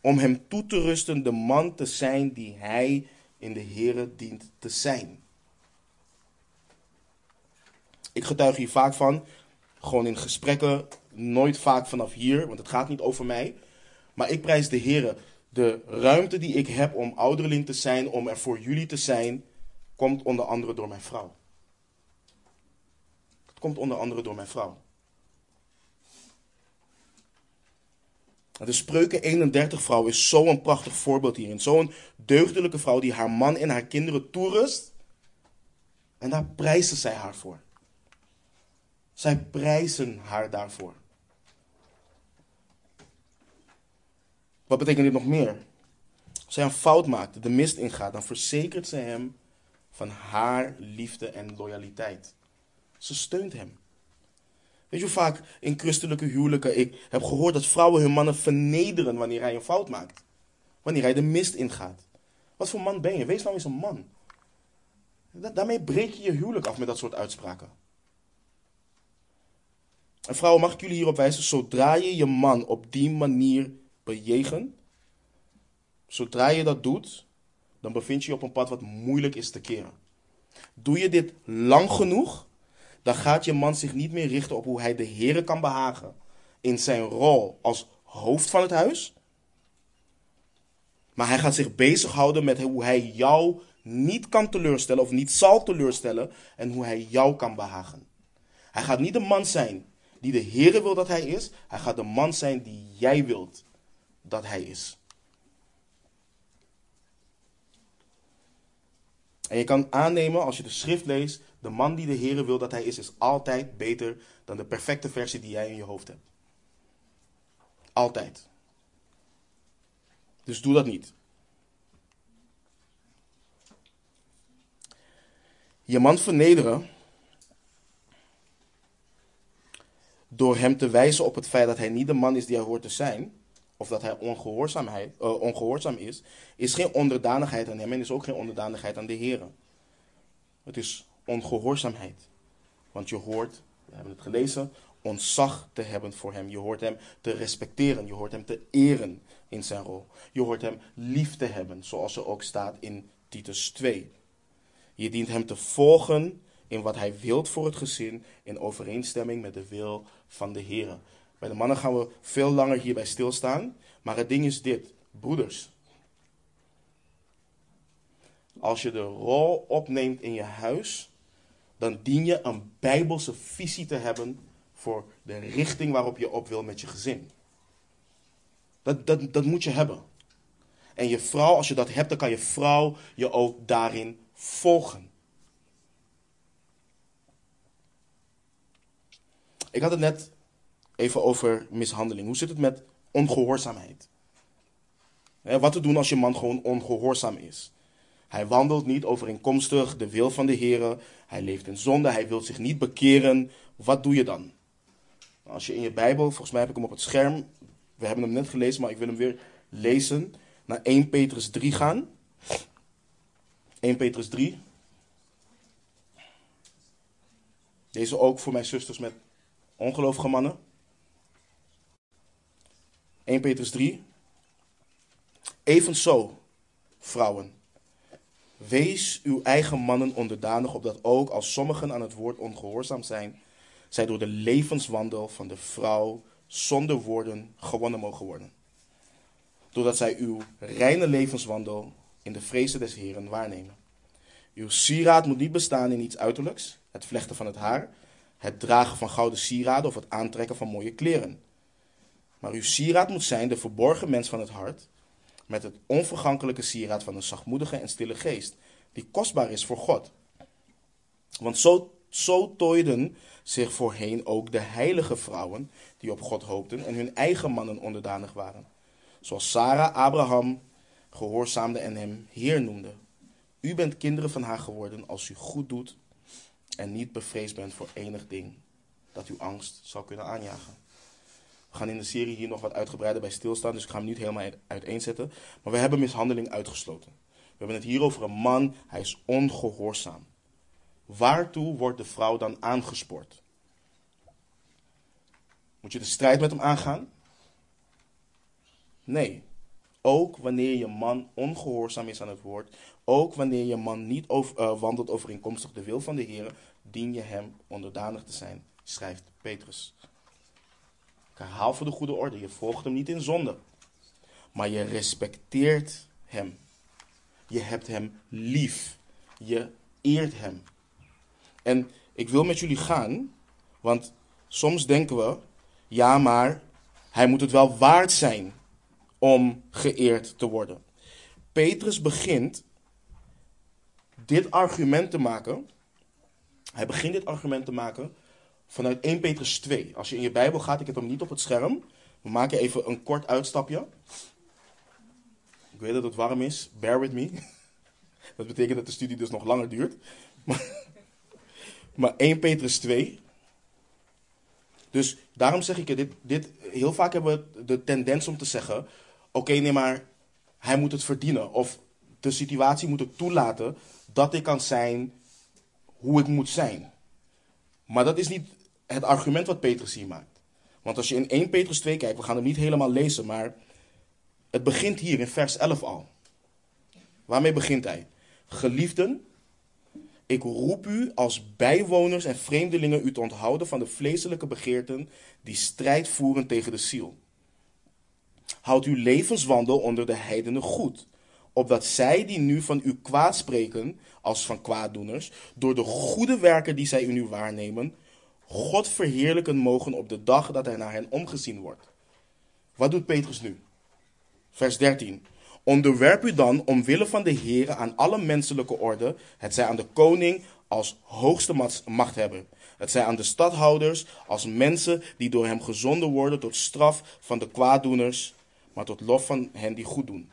om hem toe te rusten de man te zijn die hij in de Here dient te zijn. Ik getuig hier vaak van, gewoon in gesprekken, nooit vaak vanaf hier, want het gaat niet over mij. Maar ik prijs de Here. De ruimte die ik heb om ouderling te zijn, om er voor jullie te zijn, komt onder andere door mijn vrouw. Het komt onder andere door mijn vrouw. De Spreuken 31 vrouw is zo'n prachtig voorbeeld hierin. Zo'n deugdelijke vrouw die haar man en haar kinderen toerust. En daar prijzen zij haar voor. Zij prijzen haar daarvoor. Wat betekent dit nog meer? Als hij een fout maakt, de mist ingaat, dan verzekert ze hem van haar liefde en loyaliteit. Ze steunt hem. Weet je hoe vaak in christelijke huwelijken ik heb gehoord dat vrouwen hun mannen vernederen wanneer hij een fout maakt? Wanneer hij de mist ingaat. Wat voor man ben je? Wees nou eens een man. Daarmee breek je je huwelijk af met dat soort uitspraken. En vrouwen, mag ik jullie hierop wijzen, zodra je je man op die manier bejegen, zodra je dat doet, dan bevind je je op een pad wat moeilijk is te keren. Doe je dit lang genoeg, dan gaat je man zich niet meer richten op hoe hij de Heer kan behagen in zijn rol als hoofd van het huis. Maar hij gaat zich bezighouden met hoe hij jou niet kan teleurstellen of niet zal teleurstellen en hoe hij jou kan behagen. Hij gaat niet de man zijn die de Heer wil dat hij is. Hij gaat de man zijn die jij wilt dat hij is. En je kan aannemen, als je de schrift leest, de man die de Heer wil dat hij is, is altijd beter dan de perfecte versie die jij in je hoofd hebt. Altijd. Dus doe dat niet. Je man vernederen door hem te wijzen op het feit dat hij niet de man is die hij hoort te zijn, of dat hij ongehoorzaamheid, uh, ongehoorzaam is, is geen onderdanigheid aan hem en is ook geen onderdanigheid aan de Heer. Het is ongehoorzaamheid. Want je hoort, we hebben het gelezen, ontzag te hebben voor hem. Je hoort hem te respecteren, je hoort hem te eren in zijn rol. Je hoort hem lief te hebben, zoals er ook staat in Titus 2. Je dient hem te volgen in wat hij wilt voor het gezin, in overeenstemming met de wil van de Heer. Bij de mannen gaan we veel langer hierbij stilstaan, maar het ding is dit, broeders. Als je de rol opneemt in je huis, dan dien je een bijbelse visie te hebben voor de richting waarop je op wil met je gezin. Dat, dat, dat moet je hebben. En je vrouw, als je dat hebt, dan kan je vrouw je ook daarin volgen. Ik had het net even over mishandeling. Hoe zit het met ongehoorzaamheid? Wat te doen als je man gewoon ongehoorzaam is? Hij wandelt niet overeenkomstig de wil van de Heer. Hij leeft in zonde. Hij wil zich niet bekeren. Wat doe je dan? Als je in je Bijbel, volgens mij heb ik hem op het scherm. We hebben hem net gelezen, maar ik wil hem weer lezen. Naar 1 Petrus 3 gaan. 1 Petrus 3. Deze ook voor mijn zusters met ongelovige mannen. 1 Petrus 3. Evenzo, vrouwen. Wees uw eigen mannen onderdanig, opdat ook als sommigen aan het woord ongehoorzaam zijn, zij door de levenswandel van de vrouw zonder woorden gewonnen mogen worden. Doordat zij uw reine levenswandel in de vrezen des Heren waarnemen. Uw sieraad moet niet bestaan in iets uiterlijks, het vlechten van het haar, het dragen van gouden sieraden of het aantrekken van mooie kleren. Maar uw sieraad moet zijn de verborgen mens van het hart, met het onvergankelijke sieraad van een zachtmoedige en stille geest, die kostbaar is voor God. Want zo, zo tooiden zich voorheen ook de heilige vrouwen die op God hoopten en hun eigen mannen onderdanig waren. Zoals Sarah Abraham gehoorzaamde en hem Heer noemde. U bent kinderen van haar geworden als u goed doet en niet bevreesd bent voor enig ding dat uw angst zou kunnen aanjagen. We gaan in de serie hier nog wat uitgebreider bij stilstaan, dus ik ga hem niet helemaal uiteenzetten. Maar we hebben mishandeling uitgesloten. We hebben het hier over een man, hij is ongehoorzaam. Waartoe wordt de vrouw dan aangespoord? Moet je de strijd met hem aangaan? Nee. Ook wanneer je man ongehoorzaam is aan het woord, ook wanneer je man niet uh, wandelt overeenkomstig de wil van de Heer, dien je hem onderdanig te zijn, schrijft Petrus. Ik herhaal voor de goede orde, je volgt hem niet in zonde, maar je respecteert hem. Je hebt hem lief. Je eert hem. En ik wil met jullie gaan, want soms denken we, ja, maar hij moet het wel waard zijn om geëerd te worden. Petrus begint dit argument te maken. Hij begint dit argument te maken vanuit 1 Petrus 2. Als je in je Bijbel gaat, ik heb hem niet op het scherm. We maken even een kort uitstapje. Ik weet dat het warm is. Bear with me. Dat betekent dat de studie dus nog langer duurt. Maar, maar 1 Petrus 2. Dus daarom zeg ik je, dit, dit, heel vaak hebben we de tendens om te zeggen: oké, nee, maar hij moet het verdienen. Of de situatie moet het toelaten dat ik kan zijn hoe ik moet zijn. Maar dat is niet het argument wat Petrus hier maakt. Want als je in 1 Petrus 2 kijkt, we gaan het niet helemaal lezen, maar het begint hier in vers 11 al. Waarmee begint hij? Geliefden, ik roep u als bijwoners en vreemdelingen u te onthouden van de vleeselijke begeerten die strijd voeren tegen de ziel. Houd uw levenswandel onder de heidenen goed, opdat zij die nu van u kwaad spreken, als van kwaaddoeners, door de goede werken die zij in u waarnemen, God verheerlijken mogen op de dag dat er naar hen omgezien wordt. Wat doet Petrus nu? Vers 13. Onderwerp u dan omwille van de Heer aan alle menselijke orde, het zij aan de koning als hoogste machthebber, het zij aan de stadhouders als mensen die door hem gezonden worden tot straf van de kwaaddoeners, maar tot lof van hen die goed doen.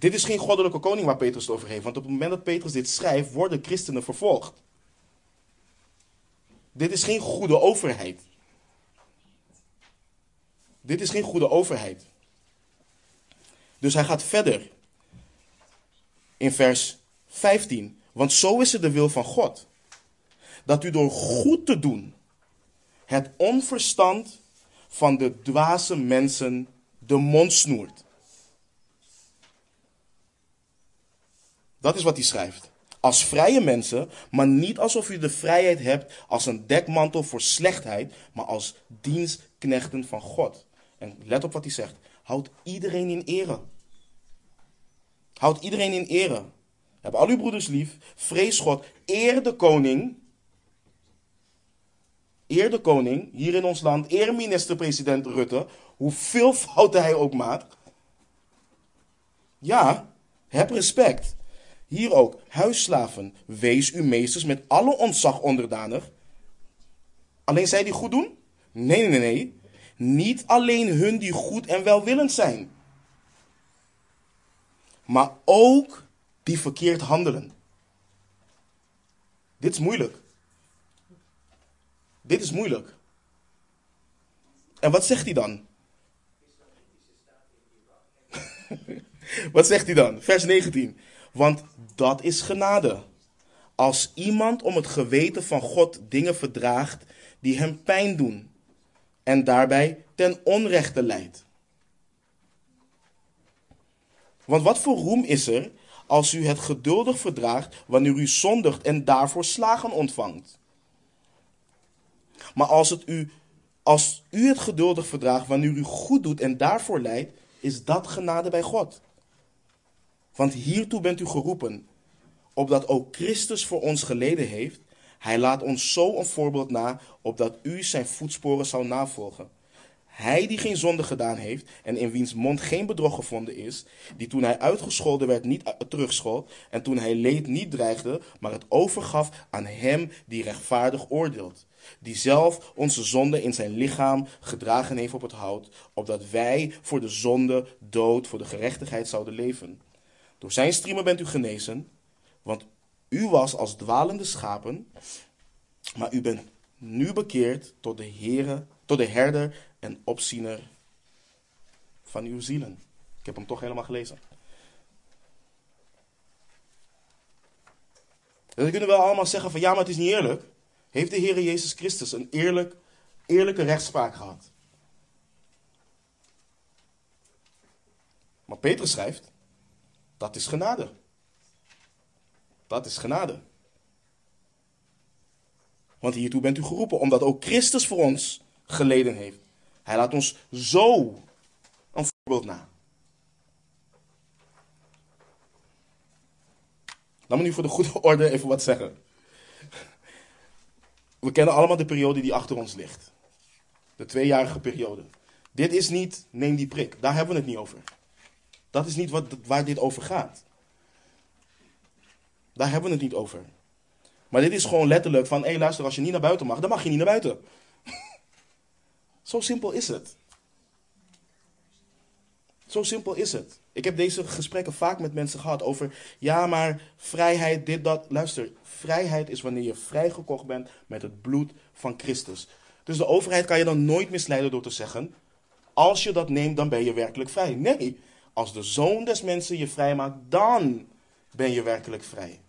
Dit is geen goddelijke koning waar Petrus het over heeft, want op het moment dat Petrus dit schrijft, worden christenen vervolgd. Dit is geen goede overheid. Dit is geen goede overheid. Dus hij gaat verder in vers 15. Want zo is het de wil van God. Dat u door goed te doen het onverstand van de dwaze mensen de mond snoert. Dat is wat hij schrijft. Als vrije mensen, maar niet alsof u de vrijheid hebt als een dekmantel voor slechtheid, maar als dienstknechten van God. En let op wat hij zegt. Houd iedereen in ere. Houd iedereen in ere. Heb al uw broeders lief. Vrees God. Eer de koning. Eer de koning hier in ons land. Eer minister-president Rutte. Hoeveel fouten hij ook maakt. Ja, heb respect. Hier ook, huisslaven. Wees uw meesters met alle ontzag onderdanig. Alleen zij die goed doen? Nee, nee, nee. Niet alleen hun die goed en welwillend zijn, maar ook die verkeerd handelen. Dit is moeilijk. Dit is moeilijk. En wat zegt hij dan? wat zegt hij dan? Vers 19. Want dat is genade. Als iemand om het geweten van God dingen verdraagt die hem pijn doen en daarbij ten onrechte leidt. Want wat voor roem is er als u het geduldig verdraagt wanneer u zondigt en daarvoor slagen ontvangt? Maar als, het u, als u het geduldig verdraagt wanneer u goed doet en daarvoor leidt, is dat genade bij God. Want hiertoe bent u geroepen, opdat ook Christus voor ons geleden heeft hij laat ons zo een voorbeeld na, opdat u zijn voetsporen zou navolgen. Hij die geen zonde gedaan heeft en in wiens mond geen bedrog gevonden is, die toen hij uitgescholden werd niet terugschold en toen hij leed niet dreigde, maar het overgaf aan hem die rechtvaardig oordeelt. Die zelf onze zonde in zijn lichaam gedragen heeft op het hout, opdat wij voor de zonde, dood, voor de gerechtigheid zouden leven. Door zijn striemen bent u genezen, want u was als dwalende schapen, maar u bent nu bekeerd tot de Heere, tot de herder en opziener van uw zielen. Ik heb hem toch helemaal gelezen. En dan kunnen we allemaal zeggen van ja, maar het is niet eerlijk. Heeft de Heer Jezus Christus een eerlijk, eerlijke rechtspraak gehad? Maar Petrus schrijft, dat is genade. Dat is genade. Want hiertoe bent u geroepen, omdat ook Christus voor ons geleden heeft. Hij laat ons zo een voorbeeld na. Laat me nu voor de goede orde even wat zeggen. We kennen allemaal de periode die achter ons ligt. De tweejarige periode. Dit is niet, neem die prik. Daar hebben we het niet over. Dat is niet wat, waar dit over gaat. Daar hebben we het niet over. Maar dit is gewoon letterlijk van, hé luister, als je niet naar buiten mag, dan mag je niet naar buiten. Zo simpel is het. Zo simpel is het. Ik heb deze gesprekken vaak met mensen gehad over, ja maar vrijheid, dit, dat. Luister, vrijheid is wanneer je vrijgekocht bent met het bloed van Christus. Dus de overheid kan je dan nooit misleiden door te zeggen, als je dat neemt, dan ben je werkelijk vrij. Nee, als de zoon des mensen je vrij maakt, dan ben je werkelijk vrij.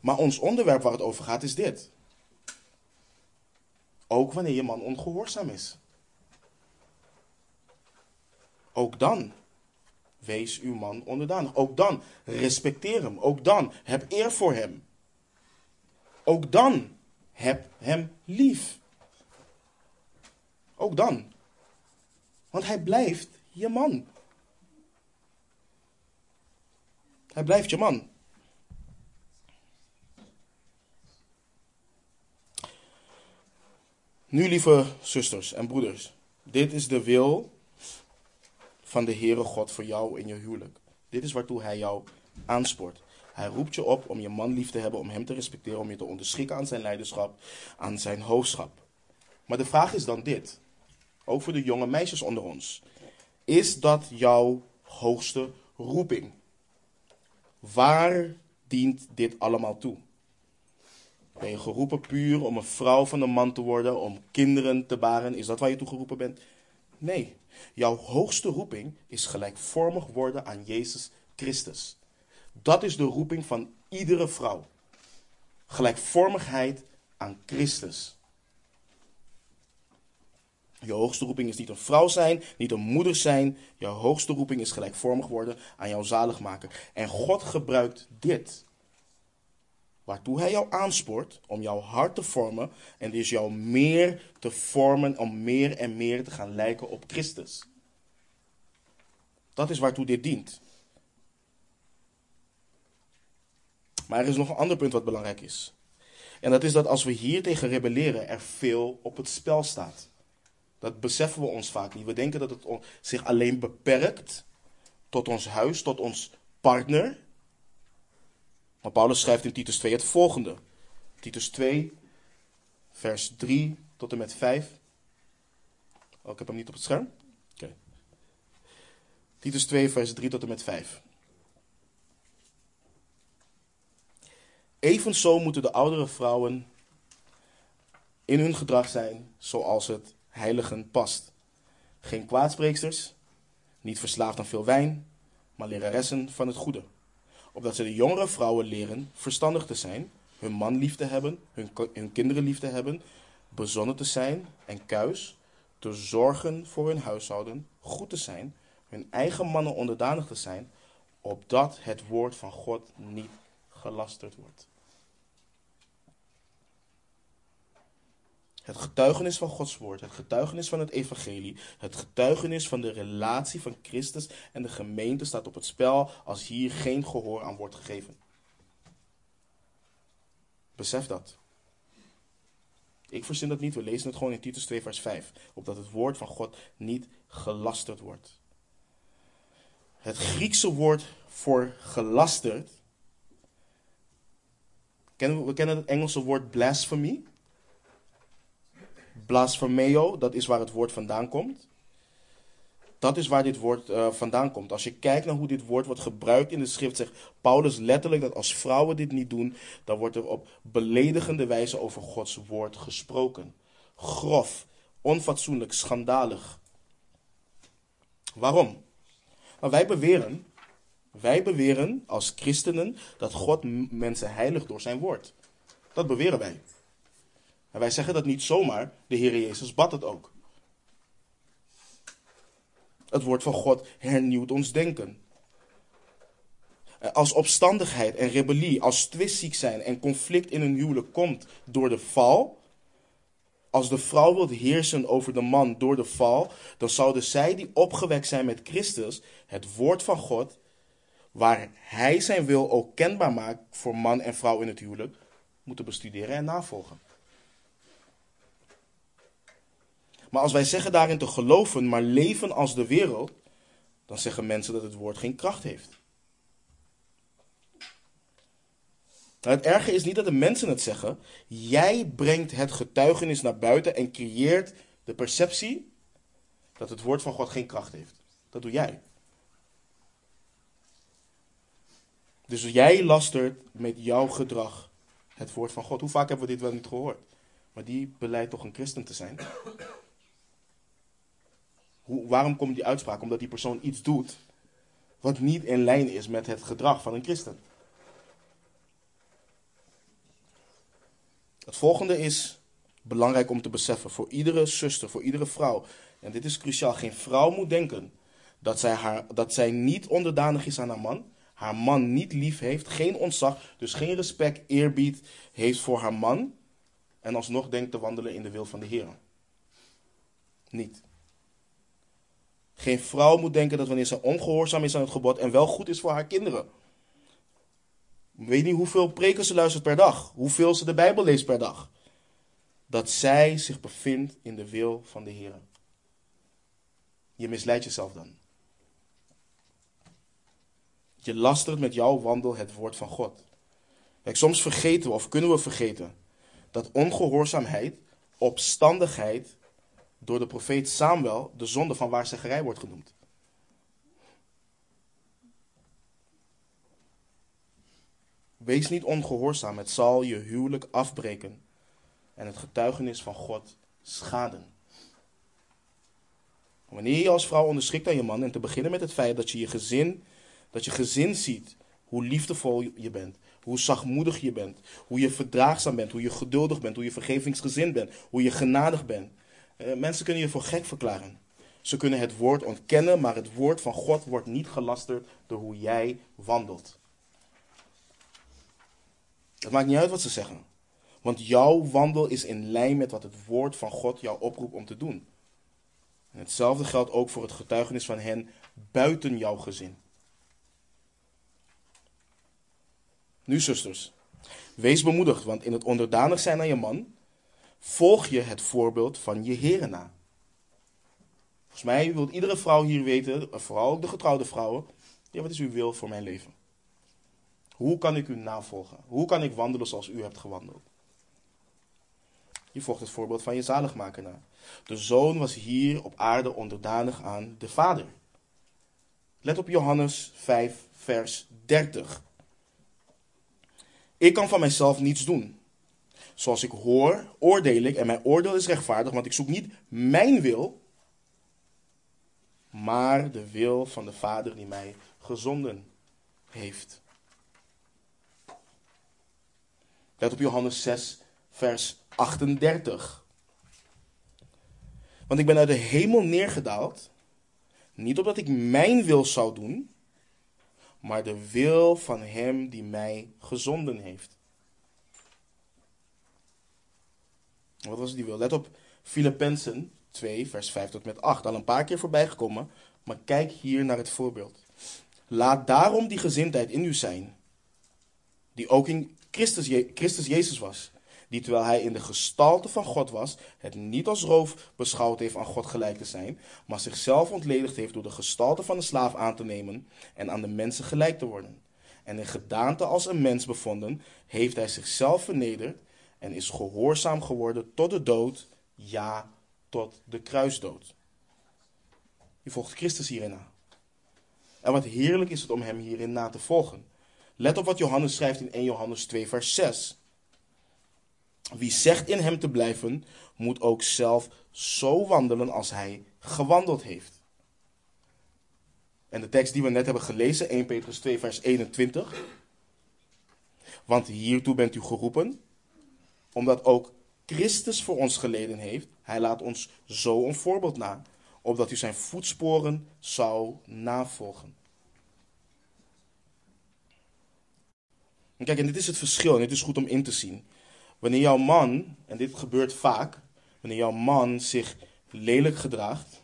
Maar ons onderwerp waar het over gaat is dit. Ook wanneer je man ongehoorzaam is. Ook dan wees uw man onderdanig. Ook dan, respecteer hem. Ook dan, heb eer voor hem. Ook dan, heb hem lief. Ook dan. Want hij blijft je man. Hij blijft je man. Nu, lieve zusters en broeders, dit is de wil van de Heere God voor jou in je huwelijk. Dit is waartoe Hij jou aanspoort. Hij roept je op om je man lief te hebben, om hem te respecteren, om je te onderschikken aan zijn leiderschap, aan zijn hoofdschap. Maar de vraag is dan dit, ook voor de jonge meisjes onder ons. Is dat jouw hoogste roeping? Waar dient dit allemaal toe? Ben je geroepen puur om een vrouw van een man te worden, om kinderen te baren? Is dat waar je toe geroepen bent? Nee. Jouw hoogste roeping is gelijkvormig worden aan Jezus Christus. Dat is de roeping van iedere vrouw. Gelijkvormigheid aan Christus. Je hoogste roeping is niet een vrouw zijn, niet een moeder zijn. Je hoogste roeping is gelijkvormig worden aan jouw zaligmaker. En God gebruikt dit. Waartoe hij jou aanspoort om jouw hart te vormen. En dus jou meer te vormen om meer en meer te gaan lijken op Christus. Dat is waartoe dit dient. Maar er is nog een ander punt wat belangrijk is. En dat is dat als we hier tegen rebelleren, er veel op het spel staat. Dat beseffen we ons vaak niet. We denken dat het zich alleen beperkt tot ons huis, tot ons partner. Maar Paulus schrijft in Titus 2 het volgende. Titus 2, vers 3 tot en met 5. Oh, ik heb hem niet op het scherm. Oké. Titus 2, vers 3 tot en met 5. Evenzo moeten de oudere vrouwen in hun gedrag zijn zoals het heiligen past. Geen kwaadspreeksters, niet verslaafd aan veel wijn, maar leraressen van het goede. Opdat ze de jongere vrouwen leren verstandig te zijn, hun man lief te hebben, hun, kinderen lief te hebben, bezonnen te zijn en kuis, te zorgen voor hun huishouden, goed te zijn, hun eigen mannen onderdanig te zijn, opdat het woord van God niet gelasterd wordt. Het getuigenis van Gods woord, het getuigenis van het evangelie, het getuigenis van de relatie van Christus en de gemeente staat op het spel als hier geen gehoor aan wordt gegeven. Besef dat. Ik verzin dat niet, we lezen het gewoon in Titus 2 vers 5, opdat het woord van God niet gelasterd wordt. Het Griekse woord voor gelasterd, we kennen het Engelse woord blasphemy blasphemeo, dat is waar het woord vandaan komt. Dat is waar dit woord uh, vandaan komt. Als je kijkt naar hoe dit woord wordt gebruikt in de schrift, zegt Paulus letterlijk dat als vrouwen dit niet doen, dan wordt er op beledigende wijze over Gods woord gesproken. Grof, onfatsoenlijk, schandalig. Waarom? Nou, wij beweren, wij beweren als christenen dat God mensen heiligt door zijn woord. Dat beweren wij. En wij zeggen dat niet zomaar, de Heer Jezus bad het ook. Het woord van God hernieuwt ons denken. Als opstandigheid en rebellie, als twistziek zijn en conflict in een huwelijk komt door de val, als de vrouw wil heersen over de man door de val, dan zouden zij die opgewekt zijn met Christus, het woord van God, waar hij zijn wil ook kenbaar maakt voor man en vrouw in het huwelijk, moeten bestuderen en navolgen. Maar als wij zeggen daarin te geloven, maar leven als de wereld, dan zeggen mensen dat het woord geen kracht heeft. Nou, het erge is niet dat de mensen het zeggen. Jij brengt het getuigenis naar buiten en creëert de perceptie dat het woord van God geen kracht heeft. Dat doe jij. Dus jij lastert met jouw gedrag het woord van God. Hoe vaak hebben we dit wel niet gehoord? Maar die beleidt toch een christen te zijn? Waarom komt die uitspraak? Omdat die persoon iets doet wat niet in lijn is met het gedrag van een christen. Het volgende is belangrijk om te beseffen voor iedere zuster, voor iedere vrouw. En dit is cruciaal. Geen vrouw moet denken dat zij, haar, dat zij niet onderdanig is aan haar man, haar man niet lief heeft, geen ontzag, dus geen respect, eerbied heeft voor haar man en alsnog denkt te wandelen in de wil van de Heer. Niet. Geen vrouw moet denken dat wanneer ze ongehoorzaam is aan het gebod en wel goed is voor haar kinderen. Weet niet hoeveel preken ze luistert per dag, hoeveel ze de Bijbel leest per dag. Dat zij zich bevindt in de wil van de Heer. Je misleidt jezelf dan. Je lastert met jouw wandel het woord van God. Kijk, soms vergeten we of kunnen we vergeten dat ongehoorzaamheid, opstandigheid door de profeet Samuel de zonde van waarzeggerij wordt genoemd. Wees niet ongehoorzaam, het zal je huwelijk afbreken en het getuigenis van God schaden. Wanneer je als vrouw onderschikt aan je man, en te beginnen met het feit dat je je gezin, dat je gezin ziet hoe liefdevol je bent, hoe zachtmoedig je bent, hoe je verdraagzaam bent, hoe je geduldig bent, hoe je vergevingsgezind bent, hoe je genadig bent. Eh, mensen kunnen je voor gek verklaren. Ze kunnen het woord ontkennen, maar het woord van God wordt niet gelasterd door hoe jij wandelt. Het maakt niet uit wat ze zeggen. Want jouw wandel is in lijn met wat het woord van God jou oproept om te doen. En hetzelfde geldt ook voor het getuigenis van hen buiten jouw gezin. Nu, zusters, wees bemoedigd, want in het onderdanig zijn aan je man, volg je het voorbeeld van je heren na. Volgens mij wil iedere vrouw hier weten, vooral ook de getrouwde vrouwen, ja, wat is uw wil voor mijn leven? Hoe kan ik u navolgen? Hoe kan ik wandelen zoals u hebt gewandeld? Je volgt het voorbeeld van je zaligmaker na. De zoon was hier op aarde onderdanig aan de vader. Let op Johannes 5, vers 30. Ik kan van mijzelf niets doen. Zoals ik hoor, oordeel ik en mijn oordeel is rechtvaardig, want ik zoek niet mijn wil, maar de wil van de Vader die mij gezonden heeft. Let op Johannes 6, vers 38. Want ik ben uit de hemel neergedaald, niet opdat ik mijn wil zou doen, maar de wil van Hem die mij gezonden heeft. Wat was die wil? Let op Filippenzen 2, vers 5 tot met 8. Al een paar keer voorbij gekomen, maar kijk hier naar het voorbeeld. Laat daarom die gezindheid in u zijn, die ook in Christus, Christus Jezus was. Die terwijl hij in de gestalte van God was, het niet als roof beschouwd heeft aan God gelijk te zijn, maar zichzelf ontledigd heeft door de gestalte van een slaaf aan te nemen en aan de mensen gelijk te worden. En in gedaante als een mens bevonden, heeft hij zichzelf vernederd en is gehoorzaam geworden tot de dood, ja, tot de kruisdood. Je volgt Christus hierin na. En wat heerlijk is het om hem hierin na te volgen. Let op wat Johannes schrijft in 1 Johannes 2, vers 6. Wie zegt in hem te blijven, moet ook zelf zo wandelen als hij gewandeld heeft. En de tekst die we net hebben gelezen, 1 Petrus 2, vers 21. Want hiertoe bent u geroepen, omdat ook Christus voor ons geleden heeft. Hij laat ons zo een voorbeeld na, opdat u zijn voetsporen zou navolgen. En kijk, en dit is het verschil, en dit is goed om in te zien. Wanneer jouw man, en dit gebeurt vaak, wanneer jouw man zich lelijk gedraagt,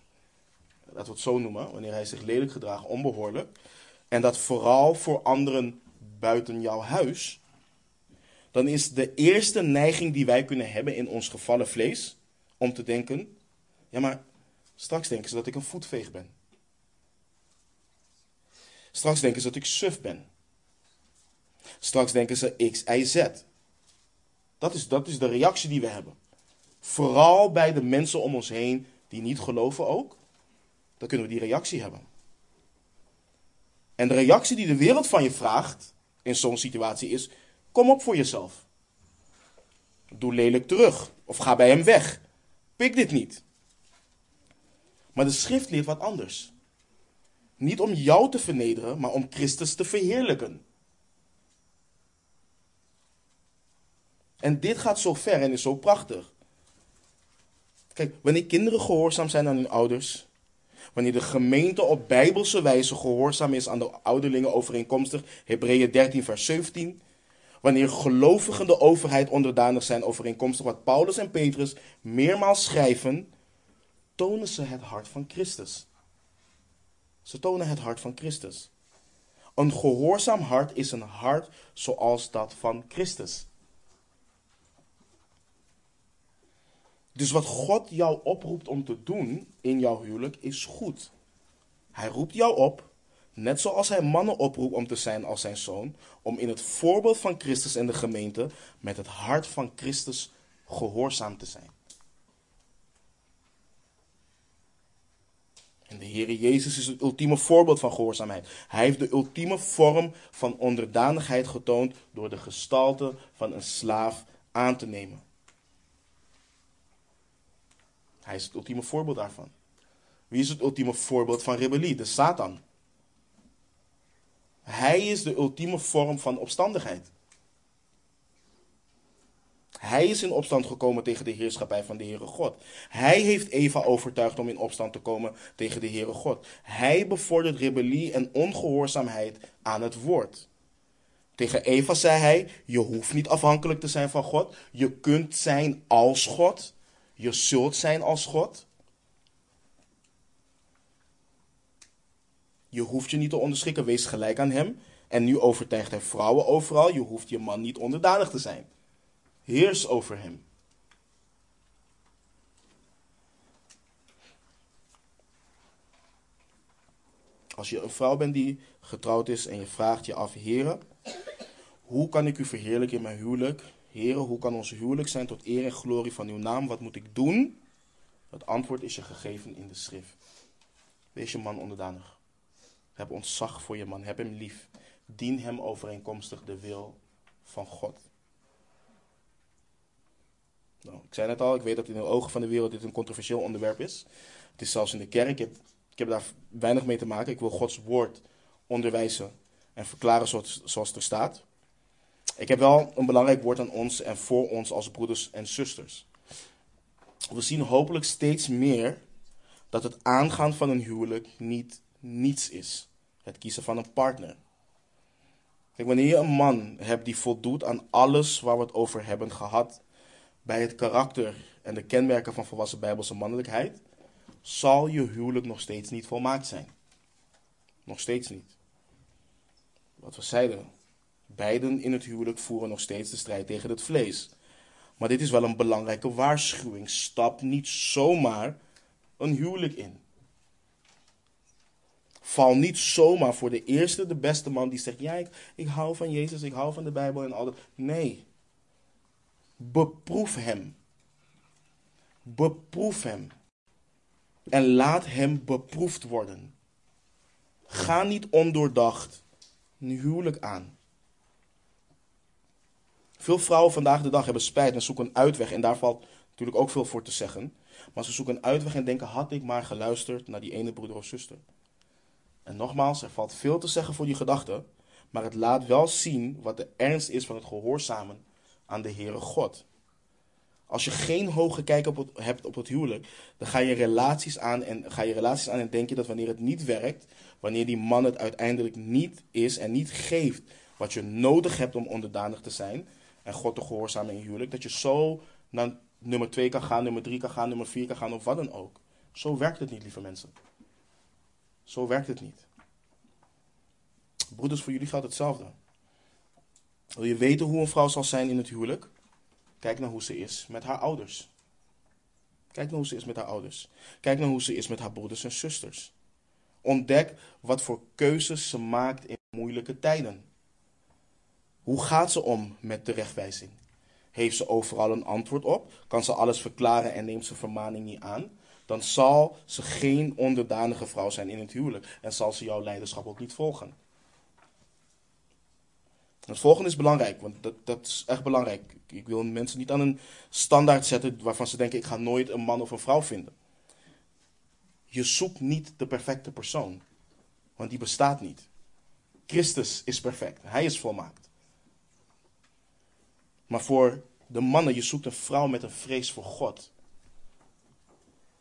laten we het zo noemen, wanneer hij zich lelijk gedraagt, onbehoorlijk, en dat vooral voor anderen buiten jouw huis, dan is de eerste neiging die wij kunnen hebben in ons gevallen vlees om te denken: ja, maar straks denken ze dat ik een voetveeg ben. Straks denken ze dat ik suf ben. Straks denken ze X, Y, Z. Dat is, dat is de reactie die we hebben. Vooral bij de mensen om ons heen die niet geloven ook. Dan kunnen we die reactie hebben. En de reactie die de wereld van je vraagt in zo'n situatie is: kom op voor jezelf. Doe lelijk terug of ga bij hem weg. Pik dit niet. Maar de schrift leert wat anders. Niet om jou te vernederen, maar om Christus te verheerlijken. En dit gaat zo ver en is zo prachtig. Kijk, wanneer kinderen gehoorzaam zijn aan hun ouders, Wanneer de gemeente op bijbelse wijze gehoorzaam is aan de ouderlingen overeenkomstig Hebreeën 13 vers 17. Wanneer gelovigen de overheid onderdanig zijn overeenkomstig wat Paulus en Petrus meermaals schrijven, tonen ze het hart van Christus. Ze tonen het hart van Christus. Een gehoorzaam hart is een hart zoals dat van Christus. Dus wat God jou oproept om te doen in jouw huwelijk is goed. Hij roept jou op, net zoals hij mannen oproept om te zijn als zijn zoon, om in het voorbeeld van Christus en de gemeente met het hart van Christus gehoorzaam te zijn. En de Heer Jezus is het ultieme voorbeeld van gehoorzaamheid. Hij heeft de ultieme vorm van onderdanigheid getoond door de gestalte van een slaaf aan te nemen. Hij is het ultieme voorbeeld daarvan. Wie is het ultieme voorbeeld van rebellie? De Satan. Hij is de ultieme vorm van opstandigheid. Hij is in opstand gekomen tegen de heerschappij van de Heere God. Hij heeft Eva overtuigd om in opstand te komen tegen de Heere God. Hij bevordert rebellie en ongehoorzaamheid aan het woord. Tegen Eva zei hij: Je hoeft niet afhankelijk te zijn van God. Je kunt zijn als God. Je zult zijn als God. Je hoeft je niet te onderschikken, wees gelijk aan hem. En nu overtuigt hij vrouwen overal: je hoeft je man niet onderdanig te zijn. Heers over hem. Als je een vrouw bent die getrouwd is en je vraagt je af, heren, hoe kan ik u verheerlijken in mijn huwelijk? Heren, hoe kan ons huwelijk zijn tot eer en glorie van uw naam? Wat moet ik doen? Het antwoord is je gegeven in de schrift. Wees je man onderdanig. Heb ontzag voor je man. Heb hem lief. Dien hem overeenkomstig de wil van God. Nou, ik zei net al, ik weet dat in de ogen van de wereld dit een controversieel onderwerp is. Het is zelfs in de kerk. Ik heb, ik heb daar weinig mee te maken. Ik wil Gods woord onderwijzen en verklaren zoals, zoals het er staat. Ik heb wel een belangrijk woord aan ons en voor ons als broeders en zusters. We zien hopelijk steeds meer dat het aangaan van een huwelijk niet niets is. Het kiezen van een partner. Kijk, wanneer je een man hebt die voldoet aan alles waar we het over hebben gehad, bij het karakter en de kenmerken van volwassen bijbelse mannelijkheid, zal je huwelijk nog steeds niet volmaakt zijn. Nog steeds niet. Wat we zeiden, beiden in het huwelijk voeren nog steeds de strijd tegen het vlees. Maar dit is wel een belangrijke waarschuwing. Stap niet zomaar een huwelijk in. Val niet zomaar voor de eerste, de beste man die zegt: Ja, ik, ik hou van Jezus, ik hou van de Bijbel en al dat. Nee. Beproef hem. Beproef hem. En laat hem beproefd worden. Ga niet ondoordacht een huwelijk aan. Veel vrouwen vandaag de dag hebben spijt en zoeken een uitweg. En daar valt natuurlijk ook veel voor te zeggen. Maar ze zoeken een uitweg en denken: had ik maar geluisterd naar die ene broeder of zuster. En nogmaals, er valt veel te zeggen voor die gedachte. Maar het laat wel zien wat de ernst is van het gehoorzamen aan de Heere God. Als je geen hoge kijk op hebt op het huwelijk, dan ga je relaties aan en ga je relaties aan en denk je dat wanneer het niet werkt, wanneer die man het uiteindelijk niet is en niet geeft wat je nodig hebt om onderdanig te zijn en God te gehoorzamen in je huwelijk, dat je zo naar nummer 2 kan gaan, nummer 3 kan gaan, nummer 4 kan gaan of wat dan ook. Zo werkt het niet, lieve mensen. Zo werkt het niet. Broeders, voor jullie geldt hetzelfde. Wil je weten hoe een vrouw zal zijn in het huwelijk? Kijk naar hoe ze is met haar ouders. Kijk naar hoe ze is met haar ouders. Kijk naar hoe ze is met haar broeders en zusters. Ontdek wat voor keuzes ze maakt in moeilijke tijden. Hoe gaat ze om met terechtwijzing? Heeft ze overal een antwoord op? Kan ze alles verklaren en neemt ze vermaning niet aan? Dan zal ze geen onderdanige vrouw zijn in het huwelijk en zal ze jouw leiderschap ook niet volgen. Het volgende is belangrijk, want dat, dat is echt belangrijk. Ik wil mensen niet aan een standaard zetten waarvan ze denken: ik ga nooit een man of een vrouw vinden. Je zoekt niet de perfecte persoon, want die bestaat niet. Christus is perfect, hij is volmaakt. Maar voor de mannen, je zoekt een vrouw met een vrees voor God.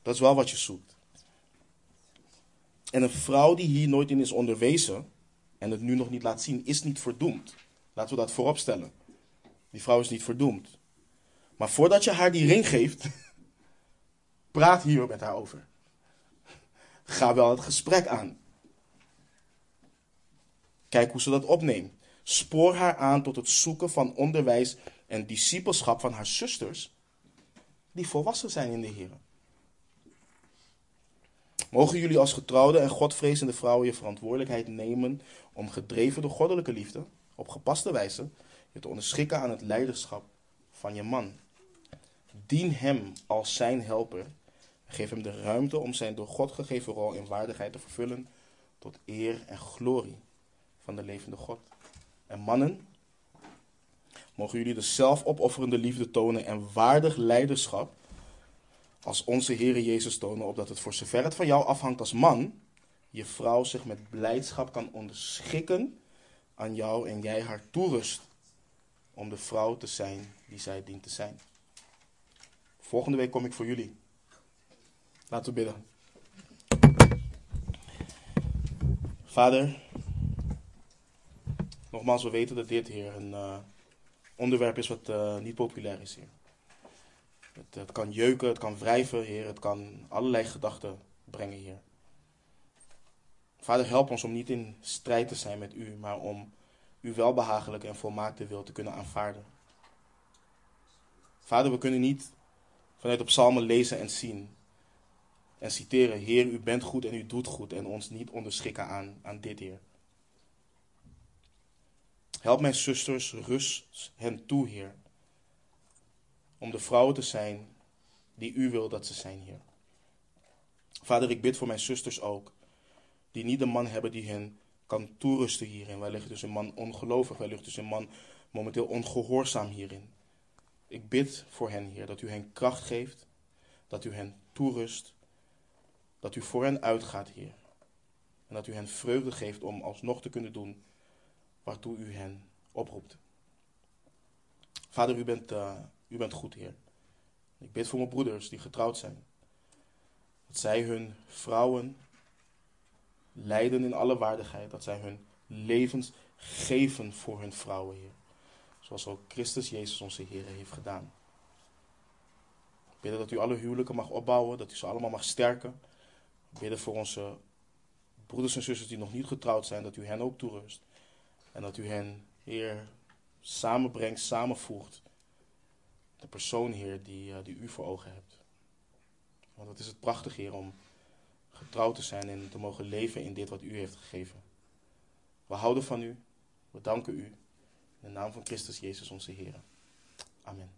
Dat is wel wat je zoekt. En een vrouw die hier nooit in is onderwezen en het nu nog niet laat zien, is niet verdoemd. Laten we dat voorop stellen. Die vrouw is niet verdoemd. Maar voordat je haar die ring geeft, praat hier met haar over. Ga wel het gesprek aan. Kijk hoe ze dat opneemt. Spoor haar aan tot het zoeken van onderwijs en discipelschap van haar zusters, die volwassen zijn in de Heer. Mogen jullie als getrouwde en godvrezende vrouwen je verantwoordelijkheid nemen om gedreven door goddelijke liefde, op gepaste wijze, je te onderschikken aan het leiderschap van je man. Dien hem als zijn helper. Geef hem de ruimte om zijn door God gegeven rol in waardigheid te vervullen tot eer en glorie van de levende God. En mannen, mogen jullie de zelfopofferende liefde tonen en waardig leiderschap als onze Heere Jezus tonen, opdat het voor zover het van jou afhangt als man, je vrouw zich met blijdschap kan onderschikken aan jou en jij haar toerust om de vrouw te zijn die zij dient te zijn. Volgende week kom ik voor jullie. Laten we bidden. Vader, nogmaals, we weten dat dit, Heer, een uh, onderwerp is wat uh, niet populair is, Heer. Het, kan jeuken, het kan wrijven, Heer. Het kan allerlei gedachten brengen, Heer. Vader, help ons om niet in strijd te zijn met U, maar om Uw welbehagelijke en volmaakte wil te kunnen aanvaarden. Vader, we kunnen niet vanuit de psalmen lezen en zien en citeren, Heer, u bent goed en u doet goed en ons niet onderschikken aan, aan dit, Heer. Help mijn zusters, rust hen toe, Heer, om de vrouwen te zijn die u wil dat ze zijn, Heer. Vader, ik bid voor mijn zusters ook, die niet een man hebben die hen kan toerusten hierin. Wellicht dus een man ongelovig, wellicht dus een man momenteel ongehoorzaam hierin. Ik bid voor hen, Heer, dat u hen kracht geeft, dat u hen toerust, dat u voor hen uitgaat, Heer. En dat u hen vreugde geeft om alsnog te kunnen doen waartoe u hen oproept. Vader, u bent, uh, u bent goed, Heer. Ik bid voor mijn broeders die getrouwd zijn. Dat zij hun vrouwen leiden in alle waardigheid. Dat zij hun levens geven voor hun vrouwen, Heer. Zoals ook Christus Jezus onze Heer heeft gedaan. Ik bid dat u alle huwelijken mag opbouwen, dat u ze allemaal mag sterken. Ik bid voor onze broeders en zusters die nog niet getrouwd zijn, dat u hen ook toerust. En dat u hen, Heer, samenbrengt, samenvoegt. De persoon, Heer, die, uh, die u voor ogen hebt. Want het is het prachtig, Heer, om getrouwd te zijn en te mogen leven in dit wat u heeft gegeven. We houden van u. We danken u. In de naam van Christus Jezus onze Heer. Amen.